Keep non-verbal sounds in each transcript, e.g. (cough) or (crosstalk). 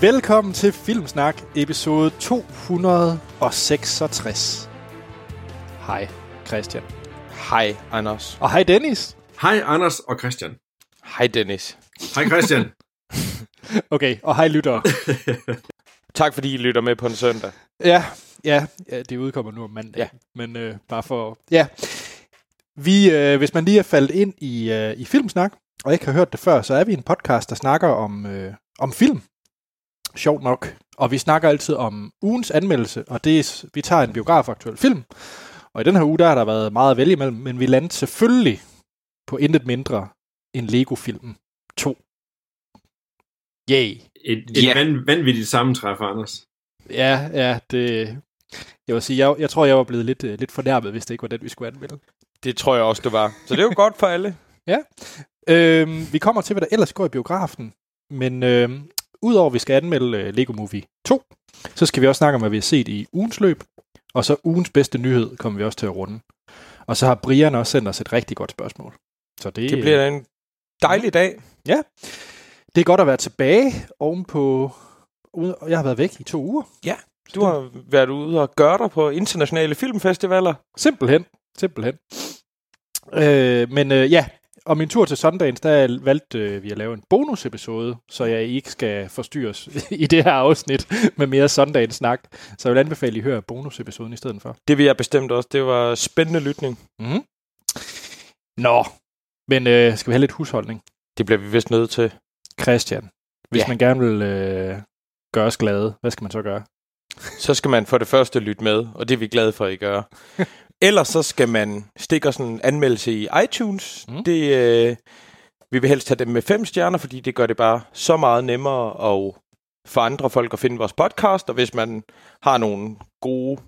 Velkommen til Filmsnak, episode 266. Hej, Christian. Hej, Anders. Og hej, Dennis. Hej Anders og Christian. Hej, Dennis. Hej Christian. (laughs) Okay, og hej, lyttere. (laughs) Tak, fordi I lytter med på en søndag. ja, ja, ja, det udkommer nu om mandag. Ja. Men øh, bare for... Ja. Vi, øh, hvis man lige er faldet ind i, øh, i Filmsnak, og ikke har hørt det før, så er vi en podcast, der snakker om, øh, om film. Sjovt nok. Og vi snakker altid om ugens anmeldelse, og det er, vi tager en biografaktuel film. Og i den her uge, der har der været meget at vælge imellem, men vi landte selvfølgelig på intet mindre end Lego-filmen 2. Yay. Et, et Ja. yeah. vanvittigt sammentræf, Anders. Ja, ja, det... Jeg vil sige, jeg, jeg tror, jeg var blevet lidt, øh, lidt fornærmet, hvis det ikke var den, vi skulle anmelde. Det tror jeg også, det var. Så det er jo godt for alle. (laughs) Øhm, vi kommer til, hvad der ellers går i biografen. Men øhm, udover at vi skal anmelde øh, Lego Movie 2, så skal vi også snakke om, hvad vi har set i ugens løb. Og så ugens bedste nyhed kommer vi også til at runde. Og så har Brian også sendt os et rigtig godt spørgsmål. Så det, Det bliver en dejlig dag. det er godt at være tilbage ovenpå... Jeg har været væk i to uger. Du har været ude og gøre dig på internationale filmfestivaler. Simpelthen. Simpelthen. Øh, men øh, ja, og min tur til Sundance, der valgte øh, vi at lave en bonusepisode, så jeg ikke skal forstyrres (laughs) i det her afsnit med mere Sundance-snak. Så jeg vil anbefale, at I hører bonusepisoden i stedet for. Det vil jeg bestemt også. Det var spændende lytning. Mm. Nå, men øh, skal vi have lidt husholdning? Det bliver vi vist nødt til. Christian, hvis Ja. man gerne vil øh, gøre os glade, hvad skal man så gøre? Så skal man for det første lytte med, og det er vi glade for, at I gør. (laughs) Ellers så skal man stikke os en anmeldelse i iTunes. Mm. Det, øh, vi vil helst have dem med fem stjerner, fordi det gør det bare så meget nemmere at for andre folk at finde vores podcast. Og hvis man har nogle gode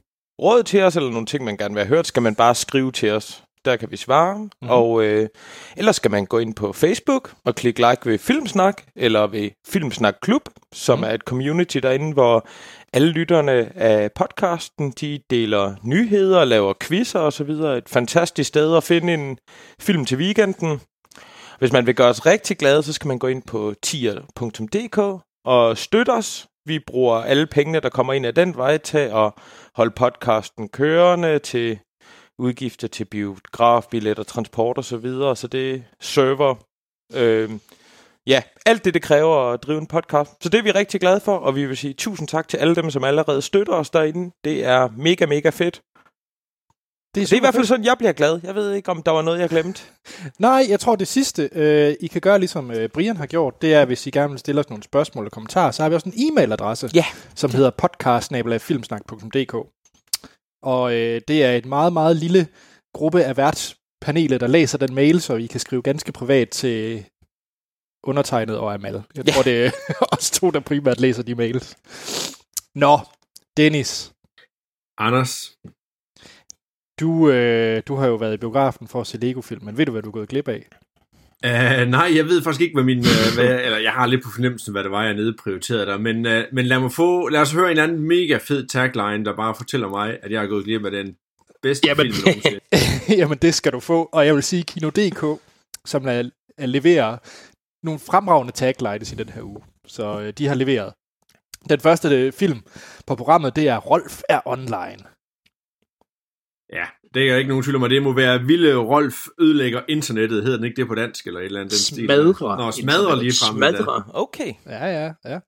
råd til os, eller nogle ting, man gerne vil have hørt, skal man bare skrive til os. Der kan vi svare. Mhm. Mm. Og øh, ellers skal man gå ind på Facebook og klikke like ved Filmsnak, eller ved Filmsnak Klub, som mm. er et community derinde, hvor alle lytterne af podcasten, de deler nyheder, laver quizzer og så videre. Et fantastisk sted at finde en film til weekenden. Hvis man vil gøre os rigtig glade, så skal man gå ind på tier.dk og støtte os. Vi bruger alle pengene, der kommer ind af den vej til at holde podcasten kørende, til udgifter til biografbilletter, transport og så videre. Så det er server. Øh, ja, alt det, det kræver at drive en podcast. Så det er vi rigtig glade for, og vi vil sige tusind tak til alle dem, som allerede støtter os derinde. Det er mega, mega fedt. Det er i hvert fald sådan, jeg bliver glad. Jeg ved ikke, om der var noget, jeg glemte. (laughs) Nej, jeg tror det sidste, øh, I kan gøre ligesom øh, Brian har gjort, det er, hvis I gerne vil stille os nogle spørgsmål eller kommentarer, så har vi også en e-mailadresse, Ja. som hedder podcast-filmsnak.dk. Og øh, det er et meget, meget lille gruppe af værtspanelet, der læser den mail, så I kan skrive ganske privat til undertegnet og Amal. Jeg Ja. tror, det er (laughs) os to, der primært læser de mails. Nå, Dennis, Anders, du, øh, du har jo været i biografen for at se Lego-film, men ved du, hvad du er gået glip af? Uh, nej, jeg ved faktisk ikke, hvad min... Uh, hvad, eller jeg har lidt på fornemmelsen, hvad det var, jeg nedprioriterede der. Men, uh, men lad, mig få, lad os høre en anden mega fed tagline, der bare fortæller mig, at jeg har gået glip af den bedste Jamen. film nogensinde. (laughs) Jamen, det skal du få. Og jeg vil sige, Kino.dk, som er, er leverer nogle fremragende taglines i den her uge. Så øh, de har leveret. Den første øh, film på programmet, det er Rolf er online. Ja, det er ikke nogen tvivl om, og det må være Ville Rolf ødelægger internettet. Hedder den ikke det på dansk, eller et eller andet? Smadrer. Nå, smadrer lige frem. Smadrer. Okay. Ja, ja, ja.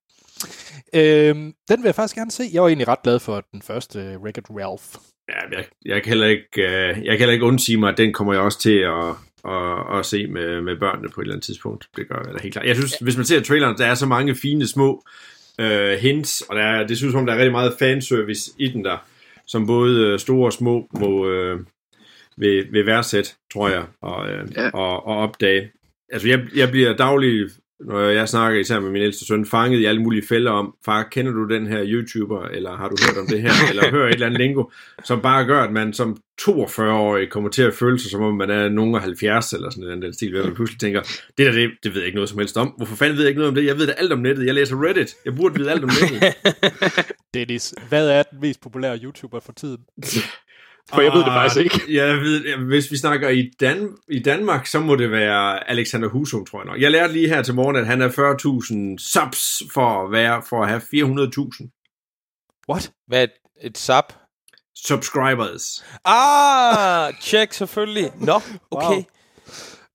Øhm, den vil jeg faktisk gerne se. Jeg var egentlig ret glad for den første uh, Wreck-It Ralph. Ja, jeg, jeg, kan heller ikke, uh, jeg kan heller ikke undsige mig, at den kommer jeg også til at, at, at se med, med børnene på et eller andet tidspunkt. Det gør jeg da helt klart. Jeg synes, hvis man ser traileren, der er så mange fine små uh, hints, og der er, det synes som, der er rigtig meget fanservice i den der, som både øh, store og små må øh, vil, vil værdsætte, tror jeg, og, øh, Ja. ja. og, og opdage. Altså, jeg, jeg bliver daglig, når jeg snakker især med min ældste søn, fanget i alle mulige fælder om, far, kender du den her YouTuber, eller har du hørt om det her, eller hører et eller andet lingo, som bare gør, at man som 42-årig kommer til at føle sig, som om man er nogen af 70, eller sådan en den stil, hvor man pludselig tænker, det der, det, det ved jeg ikke noget som helst om. Hvorfor fanden ved jeg ikke noget om det? Jeg ved da alt om nettet. Jeg læser Reddit. Jeg burde vide alt om nettet. (laughs) Dennis, hvad er den mest populære YouTuber for tiden? (laughs) For jeg ved det faktisk ikke. (laughs) Jeg ved, hvis vi snakker i, Dan, i Danmark, så må det være Alexander Husum, tror jeg nok. Jeg lærte lige her til morgen, at han er 40.000 subs for at, være, for at have 400.000 What? Hvad er et, sap? subscribers. Ah, tjek selvfølgelig. Nå, (laughs) okay. Wow.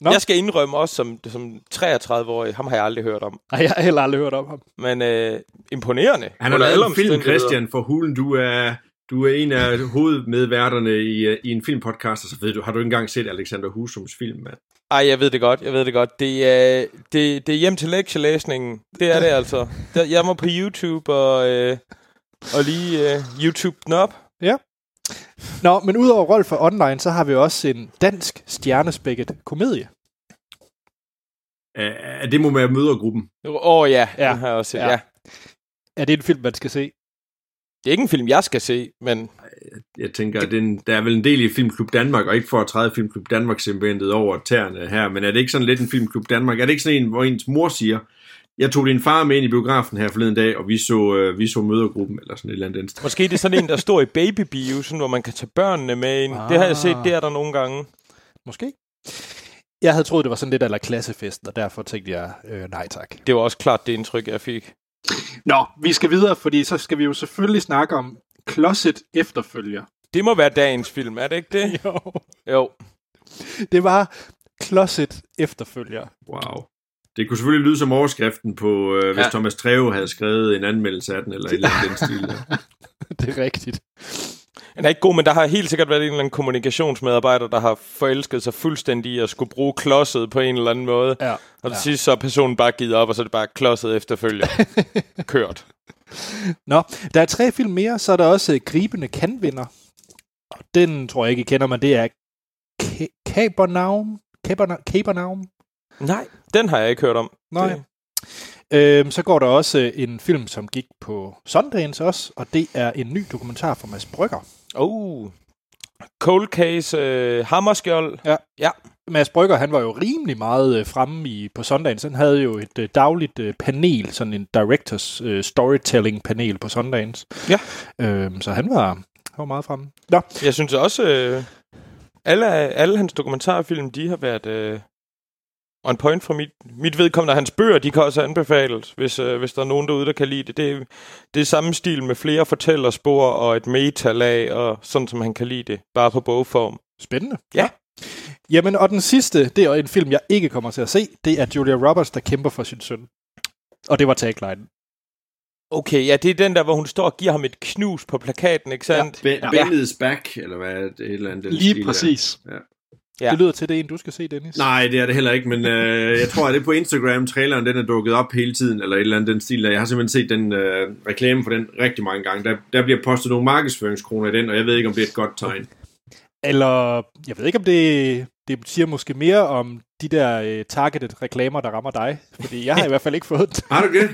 Nå. Jeg skal indrømme også som, som 33-årig, ham har jeg aldrig hørt om. Nej, jeg har heller aldrig hørt om ham. Men øh, imponerende. Han har lavet en film. Christian, for hulen. Du er, du er en af hovedmedværterne i, øh, i en filmpodcast, og så ved du, har du ikke engang set Alexander Husums film, mand? Ej, jeg ved det godt, jeg ved det godt. Det er, det, det er hjem til lektielæsningen. Det er det altså. Der, jeg må på YouTube og, øh, og lige øh, YouTube den op. Nå, men udover Rolf for Online, så har vi også en dansk stjernespækket komedie. Uh, det må være mødergruppen. Åh oh, ja, Ja. ja. den har jeg også set. Ja. Ja. ja. Er det en film, man skal se? Det er ikke en film, jeg skal se, men Jeg tænker, at den, der er vel en del i Filmklub Danmark, og ikke for at træde Filmklub Danmark simpelthen over tæerne her, men er det ikke sådan lidt en Filmklub Danmark? Er det ikke sådan en, hvor ens mor siger, jeg tog din far med ind i biografen her forleden dag, og vi så, øh, vi så mødergruppen, eller sådan et eller andet. stil. måske det er sådan en, der står i babybio, sådan, hvor man kan tage børnene med ind. Ah. Det har jeg set, det er der nogle gange. Måske. Jeg havde troet, det var sådan lidt eller klassefesten, og derfor tænkte jeg, øh, nej tak. Det var også klart det indtryk, jeg fik. Nå, vi skal videre, fordi så skal vi jo selvfølgelig snakke om Closet efterfølger. Det må være dagens film, er det ikke det? (laughs) Jo. Jo. Det var Closet efterfølger. Wow. Det kunne selvfølgelig lyde som overskriften på, øh, hvis Ja. Thomas Treve havde skrevet en anmeldelse af den, eller et eller andet den stil. (laughs) det er rigtigt. Den er ikke god, men der har helt sikkert været en eller anden kommunikationsmedarbejder, der har forelsket sig fuldstændig i at skulle bruge klodset på en eller anden måde. Ja. Og til Ja. sidst så er personen bare givet op, og så er det bare klodset efterfølger. (laughs) Kørt. Nå, der er tre film mere, så er der også øh, Gribende Kanvinder. Og Den tror jeg ikke, I kender, men det er. Capernaum. Capernaum. Nej, den har jeg ikke hørt om. Nej. Det- Øhm, så går der også øh, en film, som gik på Sundance også, og det er en ny dokumentar fra Mads Brygger. Oh. Cold Case, øh, Hammerskjold. Mads Brygger, han var jo rimelig meget øh, fremme i, på Sundance. Han havde jo et øh, dagligt øh, panel, sådan en directors øh, storytelling panel på Sundance. Ja. Øhm, så han var, han var meget fremme. Nå, Jeg synes også, øh, alle, alle hans dokumentarfilm, de har været øh, on point for mit, mit vedkommende. Hans bøger, de kan også anbefales, hvis, øh, hvis der er nogen derude, der kan lide det. Det, er- det er samme stil med flere fortællerspor og et metalag, og sådan som han kan lide det, bare på bogform. spændende. Ja. Jamen, og den sidste, det er en film, jeg ikke kommer til at se. Det er Julia Roberts, der kæmper for sin søn. Og det var tagline. Okay, ja, det er den der, hvor hun står og giver ham et knus på plakaten, ikke sandt? Be- Ja. Benny is back, eller hvad er det? Et eller andet, den Lige stil der. præcis. Ja. Ja. Det lyder til, det er en, du skal se, Dennis. Nej, det er det heller ikke, men øh, jeg tror, at det er på Instagram, traileren den er dukket op hele tiden, eller et eller andet den stil. der. Jeg har simpelthen set den øh, reklame for den rigtig mange gange. Der, der bliver postet nogle markedsføringskroner i den, og jeg ved ikke, om det er et godt tegn. Eller, jeg ved ikke, om det, det siger måske mere om de der øh, targeted reklamer, der rammer dig. Fordi jeg har i hvert fald ikke fået den. Har du det?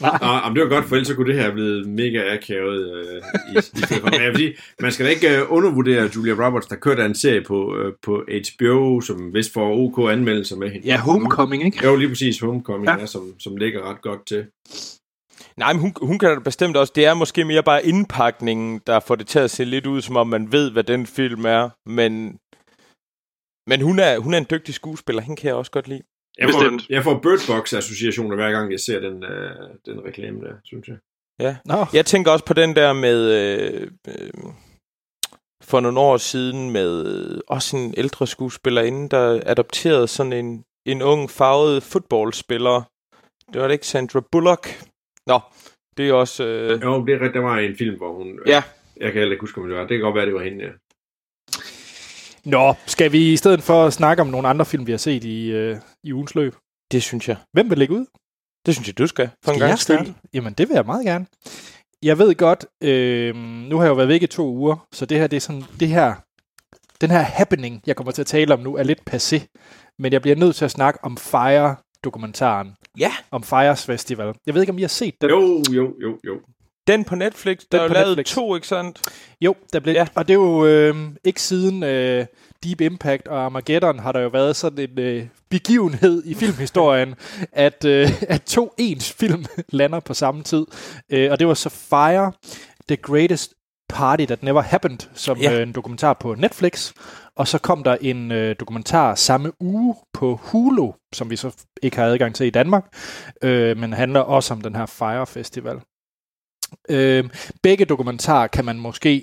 Nej. Nå, om det var godt, for ellers så kunne det her have blevet mega akavet øh, i, i stedet for. Men jeg vil sige, man skal da ikke øh, undervurdere Julia Roberts, der kørte en serie på, øh, på HBO, som vist får OK anmeldelser med hende. Ja, Homecoming, ikke? Jo, lige præcis Homecoming, Ja. ja. er, som, som ligger ret godt til. Nej, men hun, hun kan da bestemt også. Det er måske mere bare indpakningen, der får det til at se lidt ud, som om man ved, hvad den film er. Men, men hun, er, hun er en dygtig skuespiller. Hende kan jeg også godt lide. Jeg får, Bestemt. jeg får Bird Box associationer hver gang jeg ser den, øh, den reklame der, synes jeg. Nå, Jeg tænker også på den der med... Øh, øh, for nogle år siden med øh, også en ældre skuespillerinde, der adopterede sådan en, en ung farvet fodboldspiller. Det var det ikke Sandra Bullock? Nå, det er også... Øh, Jo, det er. Der var en film, hvor hun... Ja. Jeg kan heller ikke huske, om det var. Det kan godt være, det var hende, ja. Nå skal vi i stedet for at snakke om nogle andre film, vi har set i, øh, i ugens løb? det synes jeg. Hvem vil lægge ud? Det synes jeg, du skal. For en Skal jeg gang starte? Jamen, det vil jeg meget gerne. Jeg ved godt, øh, nu har jeg jo været væk i to uger, så det her, det er sådan, det her, den her happening, jeg kommer til at tale om nu, er lidt passé. Men jeg bliver nødt til at snakke om Fire-dokumentaren. Ja. Om Fires Festival. Jeg ved ikke, om I har set den. Jo, jo, jo, jo. Den på Netflix, der Den er jo på lavet Netflix. to, ikke sandt? Jo, der blev, Ja. ja. og det er jo øh, ikke siden øh, Deep Impact og Armageddon har der jo været sådan en øh, begivenhed i filmhistorien, (laughs) at, øh, at to ens film (laughs) lander på samme tid. Øh, og det var så Fire, The Greatest Party That Never Happened, som Ja. ja. en dokumentar på Netflix. Og så kom der en øh, dokumentar samme uge på Hulu, som vi så ikke har adgang til i Danmark, øh, men handler også om den her Fire Festival. Øh, begge dokumentarer kan man måske øh,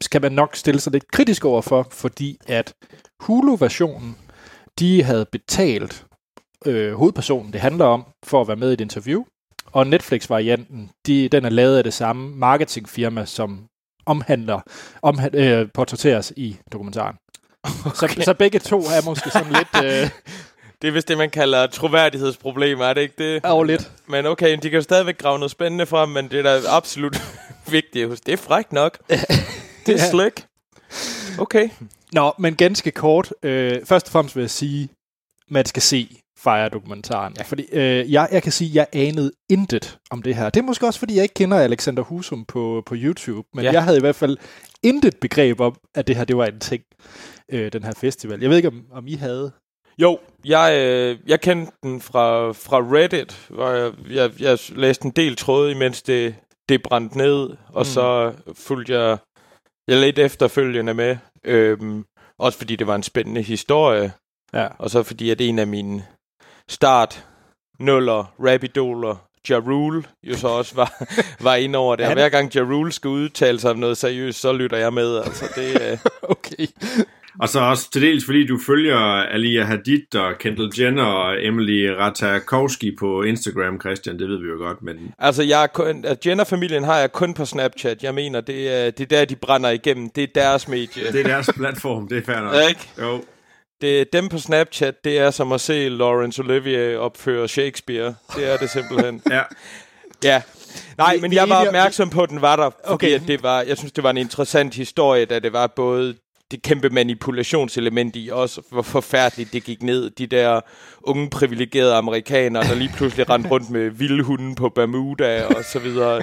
skal man nok stille sig lidt kritisk over for, fordi at Hulu-versionen, de havde betalt øh, hovedpersonen, det handler om, for at være med i et interview. Og Netflix-varianten, de, den er lavet af det samme marketingfirma, som omhandler, omhand, øh, portrætteres i dokumentaren. Okay. Så, så begge to er måske sådan lidt... (laughs) Øh, Det er vist det, man kalder troværdighedsproblemer, er det ikke det? og lidt. Men okay, de kan jo stadigvæk grave noget spændende frem, men det er da absolut vigtigt. Det er frækt nok. (laughs) Det er Ja. slik. Okay. Nå, men ganske kort. Øh, først og fremmest vil jeg sige, man skal se Fire-dokumentaren. Ja. Fordi øh, jeg, jeg kan sige, at jeg anede intet om det her. Det er måske også, fordi jeg ikke kender Alexander Husum på, på YouTube. Men ja. jeg havde i hvert fald intet begreb om, at det her det var en ting, øh, den her festival. Jeg ved ikke, om, om I havde. Jo, jeg, øh, jeg kendte den fra, fra Reddit, hvor jeg, jeg, jeg læste en del tråde, imens det, det brændte ned, og Mm. så fulgte jeg, jeg lidt efterfølgende med, øhm, også fordi det var en spændende historie, Ja. og så fordi at en af mine start nuller, rapidoler, Ja Rule, jo så også var, (laughs) var inde over det. Og hver gang Ja Rule skal udtale sig om noget seriøst, så lytter jeg med. Altså, det, øh, (laughs) Okay. Og så også til dels, fordi du følger Alia Hadid og Kendall Jenner og Emily Ratajkowski på Instagram, Christian, det ved vi jo godt, men Altså, jeg kun, at Jenner-familien har jeg kun på Snapchat. Jeg mener, det er, det er der, de brænder igennem. Det er deres medie. det er deres platform, det er fair nok. (laughs) Ikke? Jo. Det er dem på Snapchat, det er som at se Laurence Olivier opføre Shakespeare. Det er det simpelthen. (laughs) Ja. ja. Nej, men jeg er var opmærksom på, at den var der, fordi Okay. at det var, jeg synes, det var en interessant historie, da det var både det kæmpe manipulationselement i også, hvor forfærdeligt det gik ned. De der unge privilegerede amerikanere, der lige pludselig rendte rundt med vilde hunde på Bermuda og så videre.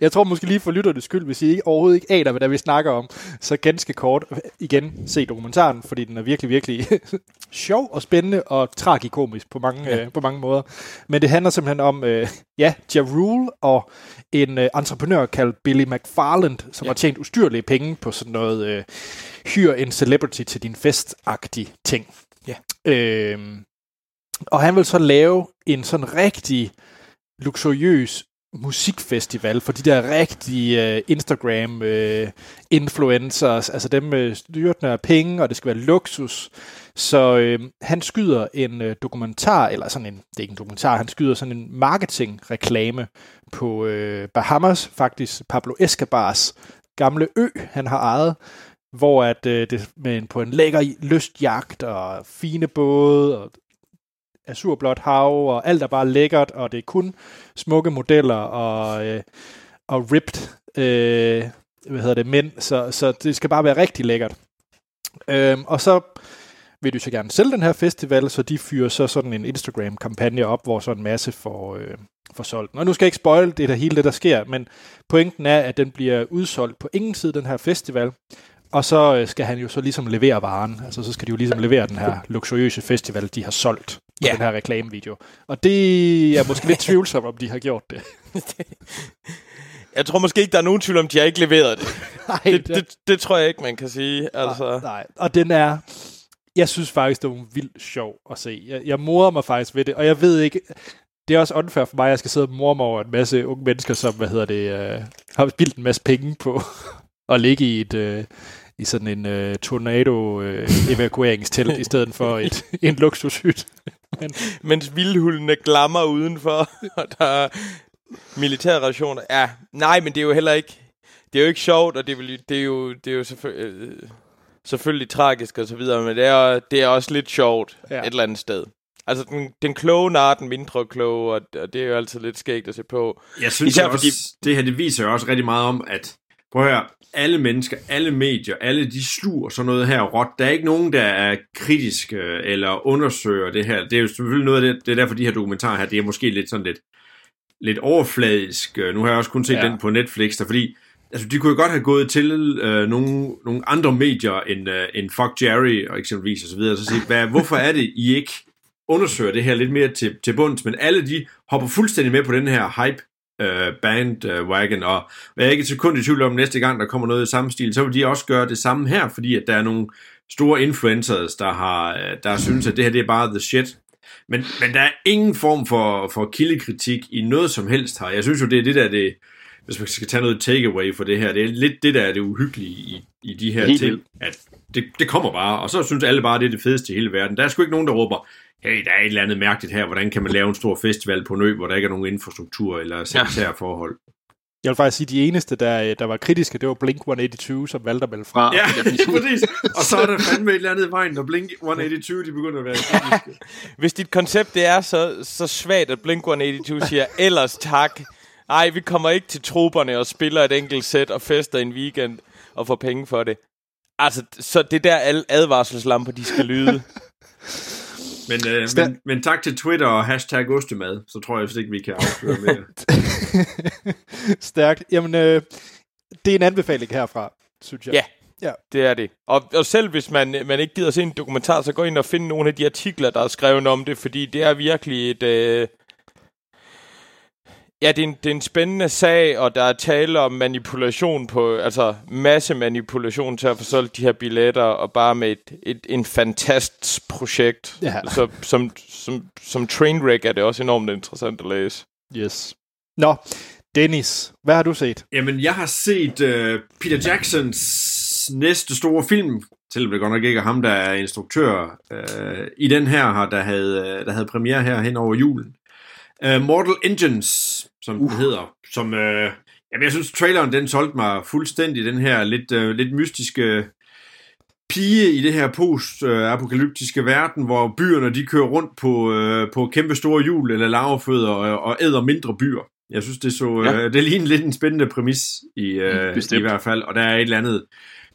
Jeg tror måske lige for lytternes skyld, hvis I ikke, overhovedet ikke aner, hvad det er, vi snakker om, så ganske kort, igen, se dokumentaren, fordi den er virkelig, virkelig (laughs) sjov og spændende og tragikomisk på mange, ja. øh, på mange måder. Men det handler simpelthen om, øh, ja, Ja Rule og en øh, entreprenør kaldt Billy McFarland, som ja. har tjent ustyrlige penge på sådan noget øh, hyr en celebrity til din fest-agtig ting. Ja. Øhm, og han vil så lave en sådan rigtig luksuriøs musikfestival for de der rigtige uh, Instagram uh, influencers, altså dem med styrtende af penge, og det skal være luksus. Så uh, han skyder en uh, dokumentar, eller sådan en, det er ikke en dokumentar, han skyder sådan en marketingreklame på uh, Bahamas, faktisk Pablo Escobars gamle ø, han har ejet, hvor at øh, det med en, på en lækker lystjagt og fine både og azurblåt hav, og alt er bare lækkert, og det er kun smukke modeller og, øh, og ripped øh, hvad hedder det, mænd, så, så det skal bare være rigtig lækkert. Øhm, og så vil du så gerne sælge den her festival, så de fyrer så sådan en Instagram-kampagne op, hvor så en masse får, øh, får solgt. Og nu skal jeg ikke spoil det der hele det, der sker, men pointen er, at den bliver udsolgt på ingen tid, den her festival. Og så øh, skal han jo så ligesom levere varen. Altså så skal de jo ligesom levere den her luksuriøse festival, de har solgt på Ja. den her reklamevideo. Og det er måske lidt tvivlsomt, om de har gjort det. (laughs) Jeg tror måske ikke, der er nogen tvivl om, de har ikke leveret det. (laughs) Nej, Det, det, det tror jeg ikke, man kan sige. Altså, Nej, nej. Og den er... Jeg synes faktisk, det var vildt sjov at se. Jeg, jeg morer mig faktisk ved det, og jeg ved ikke... Det er også unfair for mig, at jeg skal sidde og more mig over en masse unge mennesker, som, hvad hedder det, øh, har spildt en masse penge på (laughs) at ligge i et... Øh, i sådan en øh, tornado-evakueringstelt, i stedet for et, (laughs) en luksushyt. mens vildhulene glammer udenfor, og der er militære rationer. Ja, nej, men det er jo heller ikke... Det er jo ikke sjovt, og det er, vel, det er jo, det er jo selvfølgelig, øh, selvfølgelig tragisk og så videre, men det er, det er også lidt sjovt Ja. et eller andet sted. Altså, den, den kloge nar, den mindre kloge, og, og det er jo altid lidt skægt at se på. Jeg synes Især også, fordi- fordi... det her det viser jo også rigtig meget om, at prøv at høre, alle mennesker, alle medier, alle de sluger sådan noget her råt. Der er ikke nogen, der er kritiske eller undersøger det her. Det er jo selvfølgelig noget af det, det er derfor de her dokumentarer her, det er måske lidt sådan lidt, lidt overfladisk. Nu har jeg også kun set Ja. ja. den på Netflix, der fordi altså, de kunne jo godt have gået til øh, nogle, nogle andre medier end, øh, end Fuck Jerry og eksempelvis og så videre, og så sige, hvad, hvorfor er det, I ikke undersøger det her lidt mere til, til bunds, men alle de hopper fuldstændig med på den her hype øh, bandwagon, og jeg er ikke et sekund i tvivl om, næste gang der kommer noget i samme stil, så vil de også gøre det samme her, fordi at der er nogle store influencers, der har øh, der synes, at det her det er bare the shit. Men, men der er ingen form for, for kildekritik i noget som helst her. Jeg synes jo, det er det der, det, hvis man skal tage noget takeaway for det her, det er lidt det der er det uhyggelige i, i de her Helt ting, at det, det kommer bare, og så synes alle bare, det er det fedeste i hele verden. Der er sgu ikke nogen, der råber, hey, der er et eller andet mærkeligt her, hvordan kan man lave en stor festival på en ø, hvor der ikke er nogen infrastruktur eller sanitære forhold. Jeg vil faktisk sige, at de eneste, der, øh, der var kritiske, det var Blink-182, som valgte at melde fra. Ja, (laughs) præcis. Og så er der fandme et eller andet i vejen, når Blink 182, de begynder at være kritiske. (laughs) Hvis dit koncept det er så, så svagt, at Blink-182 siger, ellers tak. Ej, vi kommer ikke til troberne og spiller et enkelt sæt og fester en weekend og får penge for det. Altså, så det er der alle advarselslamper, de skal lyde. (laughs) Men, øh, men, men tak til Twitter og hashtag ostemad, så tror jeg ikke, vi kan afsløre mere. (laughs) Stærkt. Jamen, øh, det er en anbefaling herfra, synes jeg. Ja. Ja. Det er det. Og, og selv hvis man, man ikke gider se en dokumentar, så gå ind og find nogle af de artikler, der er skrevet om det, fordi det er virkelig et... Øh... Ja, det er, en, det er en spændende sag, og der er tale om manipulation på, altså masse manipulation til at få solgt de her billetter, og bare med et, et en fantastisk projekt. Ja. Så, som, som, som trainwreck er det også enormt interessant at læse. Yes. Nå, Dennis, hvad har du set? Jamen, jeg har set uh, Peter Jacksons næste store film, selvom det godt nok ikke er ham, der er instruktør uh, i den her, der, havde, uh, der havde premiere her hen over julen. Uh, Mortal Engines, som uh. den hedder, som, uh, jamen, jeg synes, traileren, den solgte mig fuldstændig, den her lidt, uh, lidt mystiske pige i det her post-apokalyptiske verden, hvor byerne, de kører rundt på, uh, på kæmpe store hjul eller laverfødder og, og æder mindre byer. Jeg synes, det så Ja. ja. øh, det ligner lidt en spændende præmis i, øh, i hvert fald, og der er et eller andet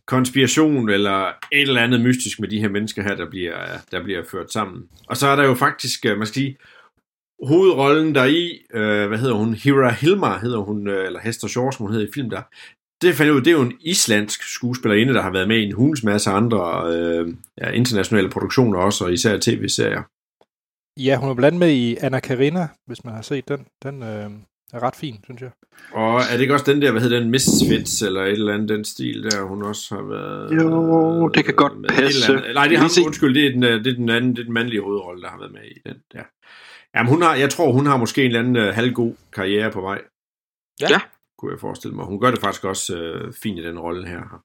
konspiration eller et eller andet mystisk med de her mennesker her, der bliver, der bliver ført sammen. Og så er der jo faktisk, øh, man skal sige, hovedrollen der i, øh, hvad hedder hun, Hira Hilmar hedder hun, øh, eller Hester Shore, som hun hedder i film der. Det fandt jeg ud, det er jo en islandsk skuespillerinde, der har været med i en hulens masse andre øh, ja, internationale produktioner også, og især tv-serier. Ja, hun er blandt med i Anna Karina, hvis man har set den. Den øh, er ret fin, synes jeg. Og er det ikke også den der, hvad hedder den, Misfits, eller et eller andet den stil der, hun også har været... Jo, det kan godt med et passe. andet- Nej, det er ham, undskyld, det er, den, øh, det er den anden, det er den mandlige hovedrolle, der har været med i den der. Jamen, hun har, jeg tror, hun har måske en eller anden uh, halvgod karriere på vej. Ja. Ja. Kunne jeg forestille mig. Hun gør det faktisk også uh, fint i den rolle her.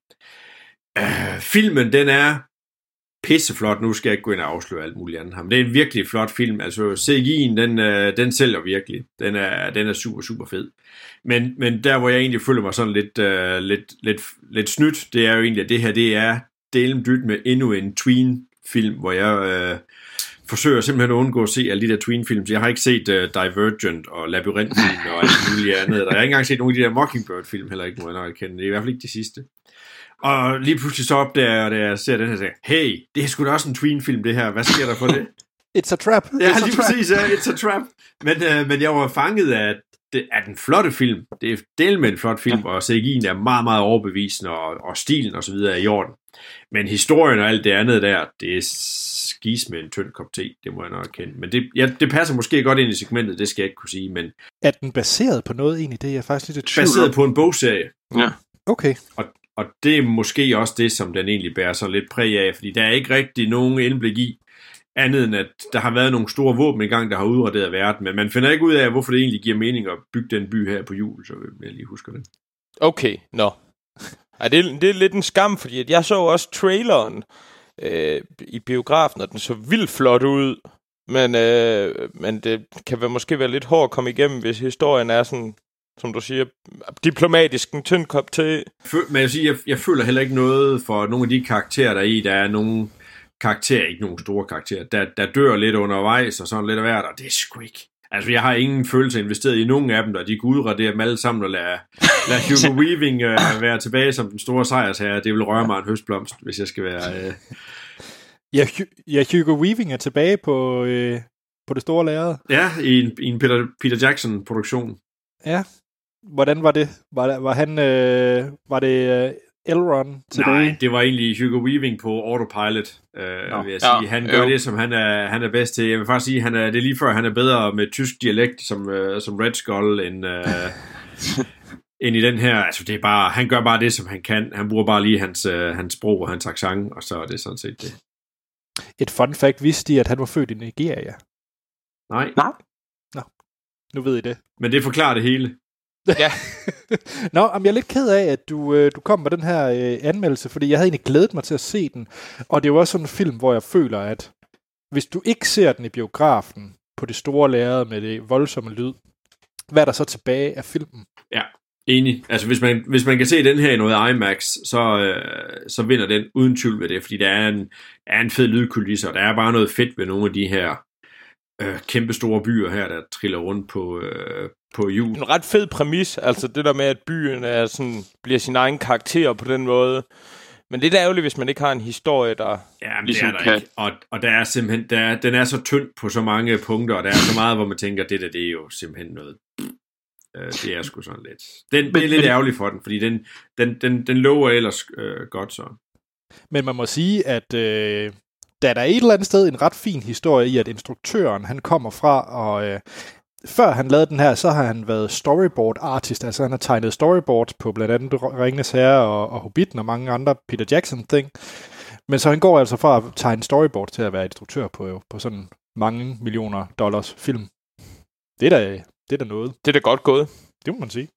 Uh, filmen, den er pisseflot. Nu skal jeg ikke gå ind og afsløre alt muligt andet her, men det er en virkelig flot film. Altså, CGI'en, den, uh, den sælger virkelig. Den er, den er super, super fed. Men, men der, hvor jeg egentlig føler mig sådan lidt, uh, lidt, lidt, lidt snydt, det er jo egentlig, at det her, det er delen dyt med endnu en tween-film, hvor jeg uh, forsøger simpelthen at undgå at se alle de der tween-film. Så jeg har ikke set uh, Divergent og Labyrinth-film (laughs) og alt muligt andet. Og jeg har ikke engang set nogen af de der Mockingbird-film, heller ikke, må jeg nok erkende. Det er i hvert fald ikke de sidste. Og lige pludselig så opdager jeg, da jeg ser den her, så hey, det er sgu da også en tween-film, det her. Hvad sker der for (laughs) det? It's a trap. Ja, It's a lige trap. præcis, ja, it's a trap. Men, øh, men jeg var fanget af, det er den flotte film. Det er del med en flot film, ja. og CGI'en er meget, meget overbevisende, og, og stilen og så videre er i orden. Men historien og alt det andet der, det er skis med en tynd kop te, det må jeg nok erkende. Men det, ja, det passer måske godt ind i segmentet, det skal jeg ikke kunne sige, men Er den baseret på noget egentlig? Det er jeg faktisk lidt i tvivl baseret på en bogserie. Ja. Okay. Og det er måske også det, som den egentlig bærer så lidt præg af, fordi der er ikke rigtig nogen indblik i, andet end at der har været nogle store våben engang, der har udraderet verden, men man finder ikke ud af, hvorfor det egentlig giver mening at bygge den by her på jul, så jeg lige husker det. Okay, nå. Ej, det, er, det er lidt en skam, fordi at jeg så også traileren øh, i biografen, og den så vildt flot ud. Men, øh, men det kan være, måske være lidt hårdt at komme igennem, hvis historien er sådan, som du siger, diplomatisk en tynd kop. Fø- Men jeg, vil sige, jeg, jeg føler heller ikke noget for nogle af de karakterer, der er i. Der er nogle karakterer, ikke nogle store karakterer, der, der dør lidt undervejs og sådan lidt af hvert, og det er sgu ikke. Altså, jeg har ingen følelse investeret i nogen af dem, og de kunne udradere dem alle sammen og lade, lade (laughs) Hugo Weaving uh, være tilbage som den store sejrsherre. Det vil røre mig en høstblomst, hvis jeg skal være... Uh... Ja, ja, Hugo Weaving er tilbage på, øh, på det store lærred. Ja, i en, i en Peter, Peter Jackson-produktion. Ja. Hvordan var det? Var, var han... Øh, var det... Øh, Elrond til Nej, det? det var egentlig Hugo Weaving på autopilot, øh, Nå. vil jeg sige. Ja, Han gør jo. det, som han er, han er bedst til. Jeg vil faktisk sige, han er, det er lige før, han er bedre med tysk dialekt som, øh, som Red Skull, end, (laughs) øh, end i den her. Altså, det er bare, han gør bare det, som han kan. Han bruger bare lige hans, øh, hans sprog og hans accent, og så er det sådan set det. Et fun fact vidste de, at han var født i Nigeria. Nej, Nu ved I det. men det forklarer det hele. Ja. (laughs) Nå, men jeg er lidt ked af, at du, øh, du kom med den her øh, anmeldelse, fordi jeg havde egentlig glædet mig til at se den. Og det er jo også sådan en film, hvor jeg føler, at hvis du ikke ser den i biografen på det store lærred med det voldsomme lyd, hvad er der så tilbage af filmen? Enig. Altså, hvis man, hvis man kan se den her i noget IMAX, så, øh, så vinder den uden tvivl ved det, fordi der er en, er en fed lydkulisse, og der er bare noget fedt ved nogle af de her øh, kæmpe store byer her, der triller rundt på, øh, på hjul. En ret fed præmis, altså det der med, at byen er sådan, bliver sin egen karakter på den måde. Men det er da ærgerligt, hvis man ikke har en historie, der... Ja, men Ligesom det er der kan- ikke. Og, og der er simpelthen, der er, den er så tynd på så mange punkter, og der er så meget, hvor man tænker, det der, det er jo simpelthen noget. Øh, det er sgu sådan lidt. Den, det er Men- lidt men- ærgerligt for den, fordi den, den, den, den lover ellers øh, godt så. Men man må sige, at øh, der er der et eller andet sted en ret fin historie i, at instruktøren han kommer fra, og øh, før han lavede den her, så har han været storyboard artist, altså han har tegnet storyboards på blandt andet Ringenes Herre og, og Hobbiten og mange andre Peter Jackson ting. Men så han går altså fra at tegne storyboard til at være instruktør på, på sådan mange millioner dollars film. Det er da, det er da noget. Det er da godt gået. Det må man sige.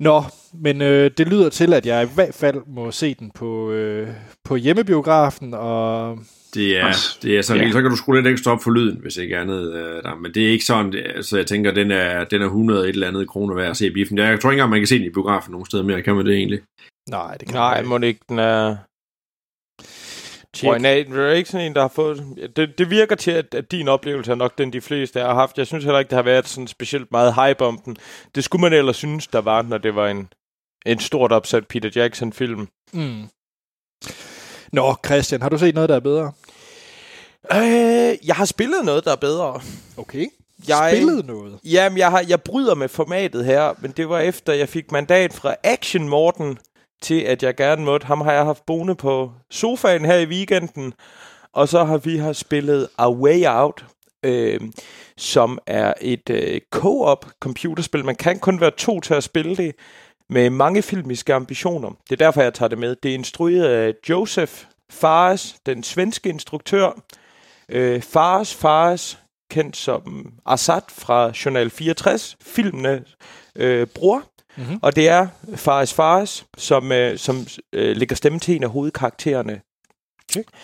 Nå, men øh, det lyder til, at jeg i hvert fald må se den på, øh, på hjemmebiografen, og Det er, det er så, Ja. så kan du skrue lidt ekstra op for lyden, hvis ikke andet. Øh, der. Men det er ikke sådan, det, altså jeg tænker, den er, den er 100 et eller andet kroner værd at se i biffen. Jeg tror ikke engang, man kan se den i biografen nogen steder mere. Kan man det egentlig? nej, det kan Nej, må det ikke, den er... Check. Af, det er ikke sådan en, der har fået... Det, det virker til, at, at din oplevelse er nok den, de fleste har haft. Jeg synes heller ikke, der har været sådan specielt meget hype om den. Det skulle man ellers synes, der var, når det var en, en stort opsat Peter Jackson-film. Mm. Nå, Christian, har du set noget, der er bedre? Øh, jeg har spillet noget, der er bedre. Okay. Jeg- Spillet noget? Jamen, jeg, har, jeg bryder med formatet her, men det var efter, jeg fik mandat fra Action Morten til, at jeg gerne måtte. Ham har jeg haft boende på sofaen her i weekenden, og så har vi har spillet A Way Out, øh, som er et øh, co-op computerspil. Man kan kun være to til at spille det, med mange filmiske ambitioner. Det er derfor, jeg tager det med. Det er instrueret af Joseph Fares, den svenske instruktør. Øh, Fares Fares, kendt som Assad fra Journal 64, filmene øh, bror. Mhm. Og det er Fares Fares, som, øh, som øh, lægger stemme til en af hovedkaraktererne.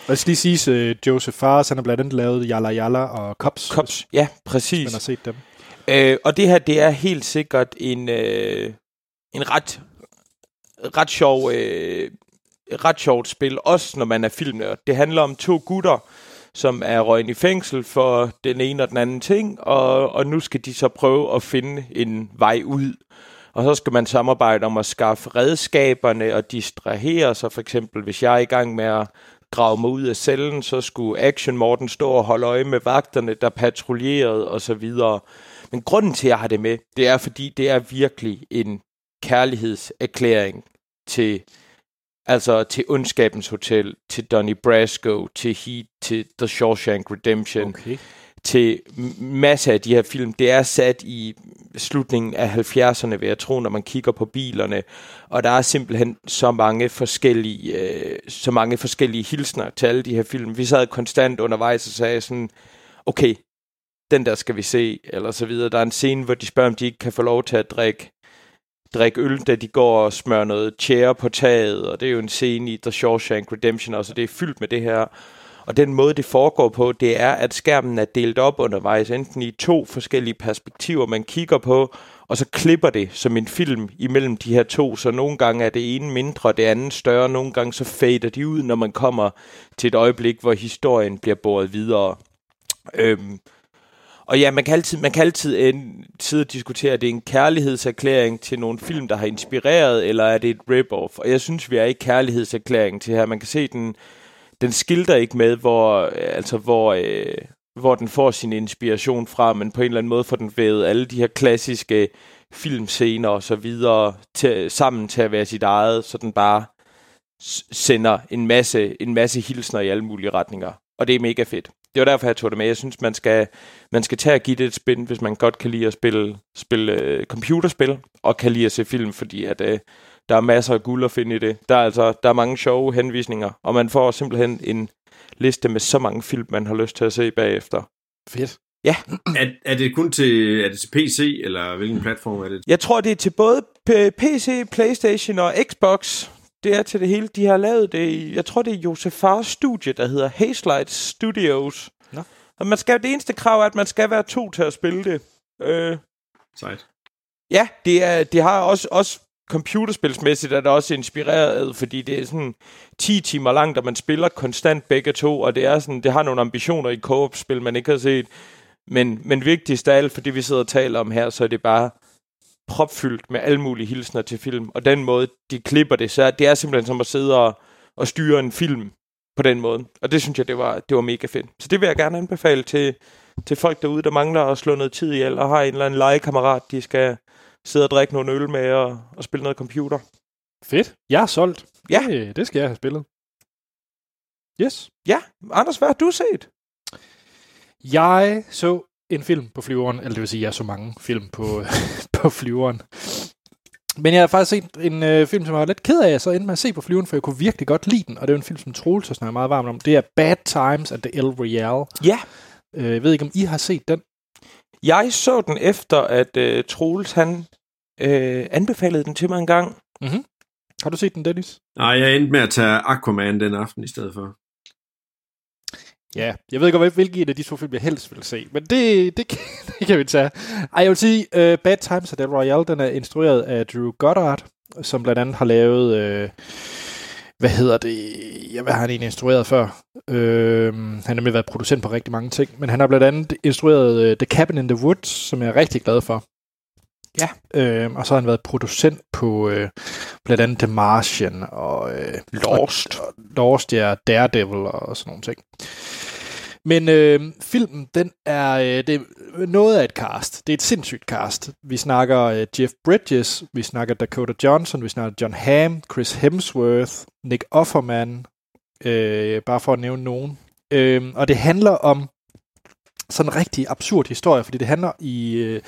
Jeg skal lige sige, uh, Joseph Fares, han har blandt andet lavet Yalla Yalla og Cops, Cops. Ja, hvis præcis. man har set dem. Øh, og det her, det er helt sikkert en, øh, en ret, ret sjov, øh, ret sjovt spil, også når man er filmnørd. Det handler om to gutter, som er røgnet i fængsel for den ene og den anden ting, og, og nu skal de så prøve at finde en vej ud. Og så skal man samarbejde om at skaffe redskaberne og distrahere sig. For eksempel, hvis jeg er i gang med at grave mig ud af cellen, så skulle Action Morten stå og holde øje med vagterne, der patruljerede og så videre. Men grunden til, at jeg har det med, det er, fordi det er virkelig en kærlighedserklæring til, altså til Ondskabens Hotel, til Donnie Brasco, til Heat, til The Shawshank Redemption, Okay. til masser af de her film. Det er sat i slutningen af 70'erne, vil jeg tro, når man kigger på bilerne. Og der er simpelthen så mange forskellige, øh, så mange forskellige hilsner til alle de her film. Vi sad konstant undervejs og sagde sådan, okay, den der skal vi se, eller så videre. Der er en scene, hvor de spørger, om de ikke kan få lov til at drikke, drikke øl, da de går og smører noget tjære på taget, og det er jo en scene i The Shawshank Redemption også, og det er fyldt med det her. Og den måde, det foregår på, det er, at skærmen er delt op undervejs, enten i to forskellige perspektiver, man kigger på, og så klipper det som en film imellem de her to, så nogle gange er det ene mindre, og det andet større, nogle gange så fader de ud, når man kommer til et øjeblik, hvor historien bliver båret videre. Øhm, og ja, man kan altid, man kan altid en, sidde og diskutere, at det er en kærlighedserklæring til nogle film, der har inspireret, eller er det et rip-off? Og jeg synes, vi er i kærlighedserklæringen til her. Man kan se, den, den skilter ikke med, hvor, øh, altså, hvor, øh, hvor den får sin inspiration fra, men på en eller anden måde får den vævet alle de her klassiske filmscener og så videre til, sammen til at være sit eget, så den bare sender en masse, en masse hilsner i alle mulige retninger. Og det er mega fedt. Det var derfor, jeg tog det med. Jeg synes, man skal, man skal tage og give det et spin, hvis man godt kan lide at spille, spille uh, computerspil, og kan lide at se film, fordi at, uh, der er masser af guld at finde i det. Der er, altså, der er mange sjove henvisninger, og man får simpelthen en liste med så mange film, man har lyst til at se bagefter. Fedt. Ja. Er, er det kun til, er det til PC, eller hvilken platform er det? Jeg tror, det er til både PC, Playstation og Xbox. Det er til det hele. De har lavet det i, jeg tror, det er Josefars studie, der hedder Hazelight Studios. Nå. Og man skal, det eneste krav er, at man skal være to til at spille det. Øh, Sejt. Ja, det, er, det har også, også computerspilsmæssigt er det også inspireret, fordi det er sådan 10 timer langt, og man spiller konstant begge to, og det er sådan, det har nogle ambitioner i co-op-spil, man ikke har set. Men, men vigtigst af alt, fordi vi sidder og taler om her, så er det bare propfyldt med alle mulige hilsner til film. Og den måde, de klipper det, så det er simpelthen som at sidde og, og styre en film på den måde. Og det synes jeg, det var, det var mega fedt. Så det vil jeg gerne anbefale til, til folk derude, der mangler at slå noget tid ihjel, og har en eller anden legekammerat, de skal sidde og drikke nogle øl med og, og spille noget computer. Fedt. Jeg er solgt. Ja. Det, det skal jeg have spillet. Yes. Ja, Anders, hvad har du set? Jeg så en film på flyveren, eller det vil sige, jeg så mange film på, (laughs) på flyveren. Men jeg har faktisk set en øh, film, som jeg var lidt ked af, så endte med at se på flyveren, for jeg kunne virkelig godt lide den, og det er en film, som Troels har snakket meget varmt om. Det er Bad Times at the El Royale. Ja. Øh, jeg ved ikke, om I har set den? Jeg så den efter, at øh, Troels han øh, anbefalede den til mig en gang. Mm-hmm. Har du set den, Dennis? Nej, jeg endte med at tage Aquaman den aften i stedet for. Ja, jeg ved ikke, hvilken af de to film, jeg helst vil se, men det, det, (laughs) det kan vi tage. Ej, jeg vil sige, uh, Bad Times at the Royale, den er instrueret af Drew Goddard, som blandt andet har lavet, uh, hvad hedder det, ja, hvad har han egentlig instrueret før? Uh, han har nemlig været producent på rigtig mange ting, men han har blandt andet instrueret uh, The Cabin in the Woods, som jeg er rigtig glad for. Ja. Uh, og så har han været producent på uh, blandt andet The Martian og uh, Lost. Og, og Lost, ja, Daredevil og sådan nogle ting. Men øh, filmen, den er, øh, det er noget af et cast. Det er et sindssygt cast. Vi snakker øh, Jeff Bridges, vi snakker Dakota Johnson, vi snakker John Hamm, Chris Hemsworth, Nick Offerman, øh, bare for at nævne nogen. Øh, og det handler om sådan en rigtig absurd historie, fordi det handler i... Øh,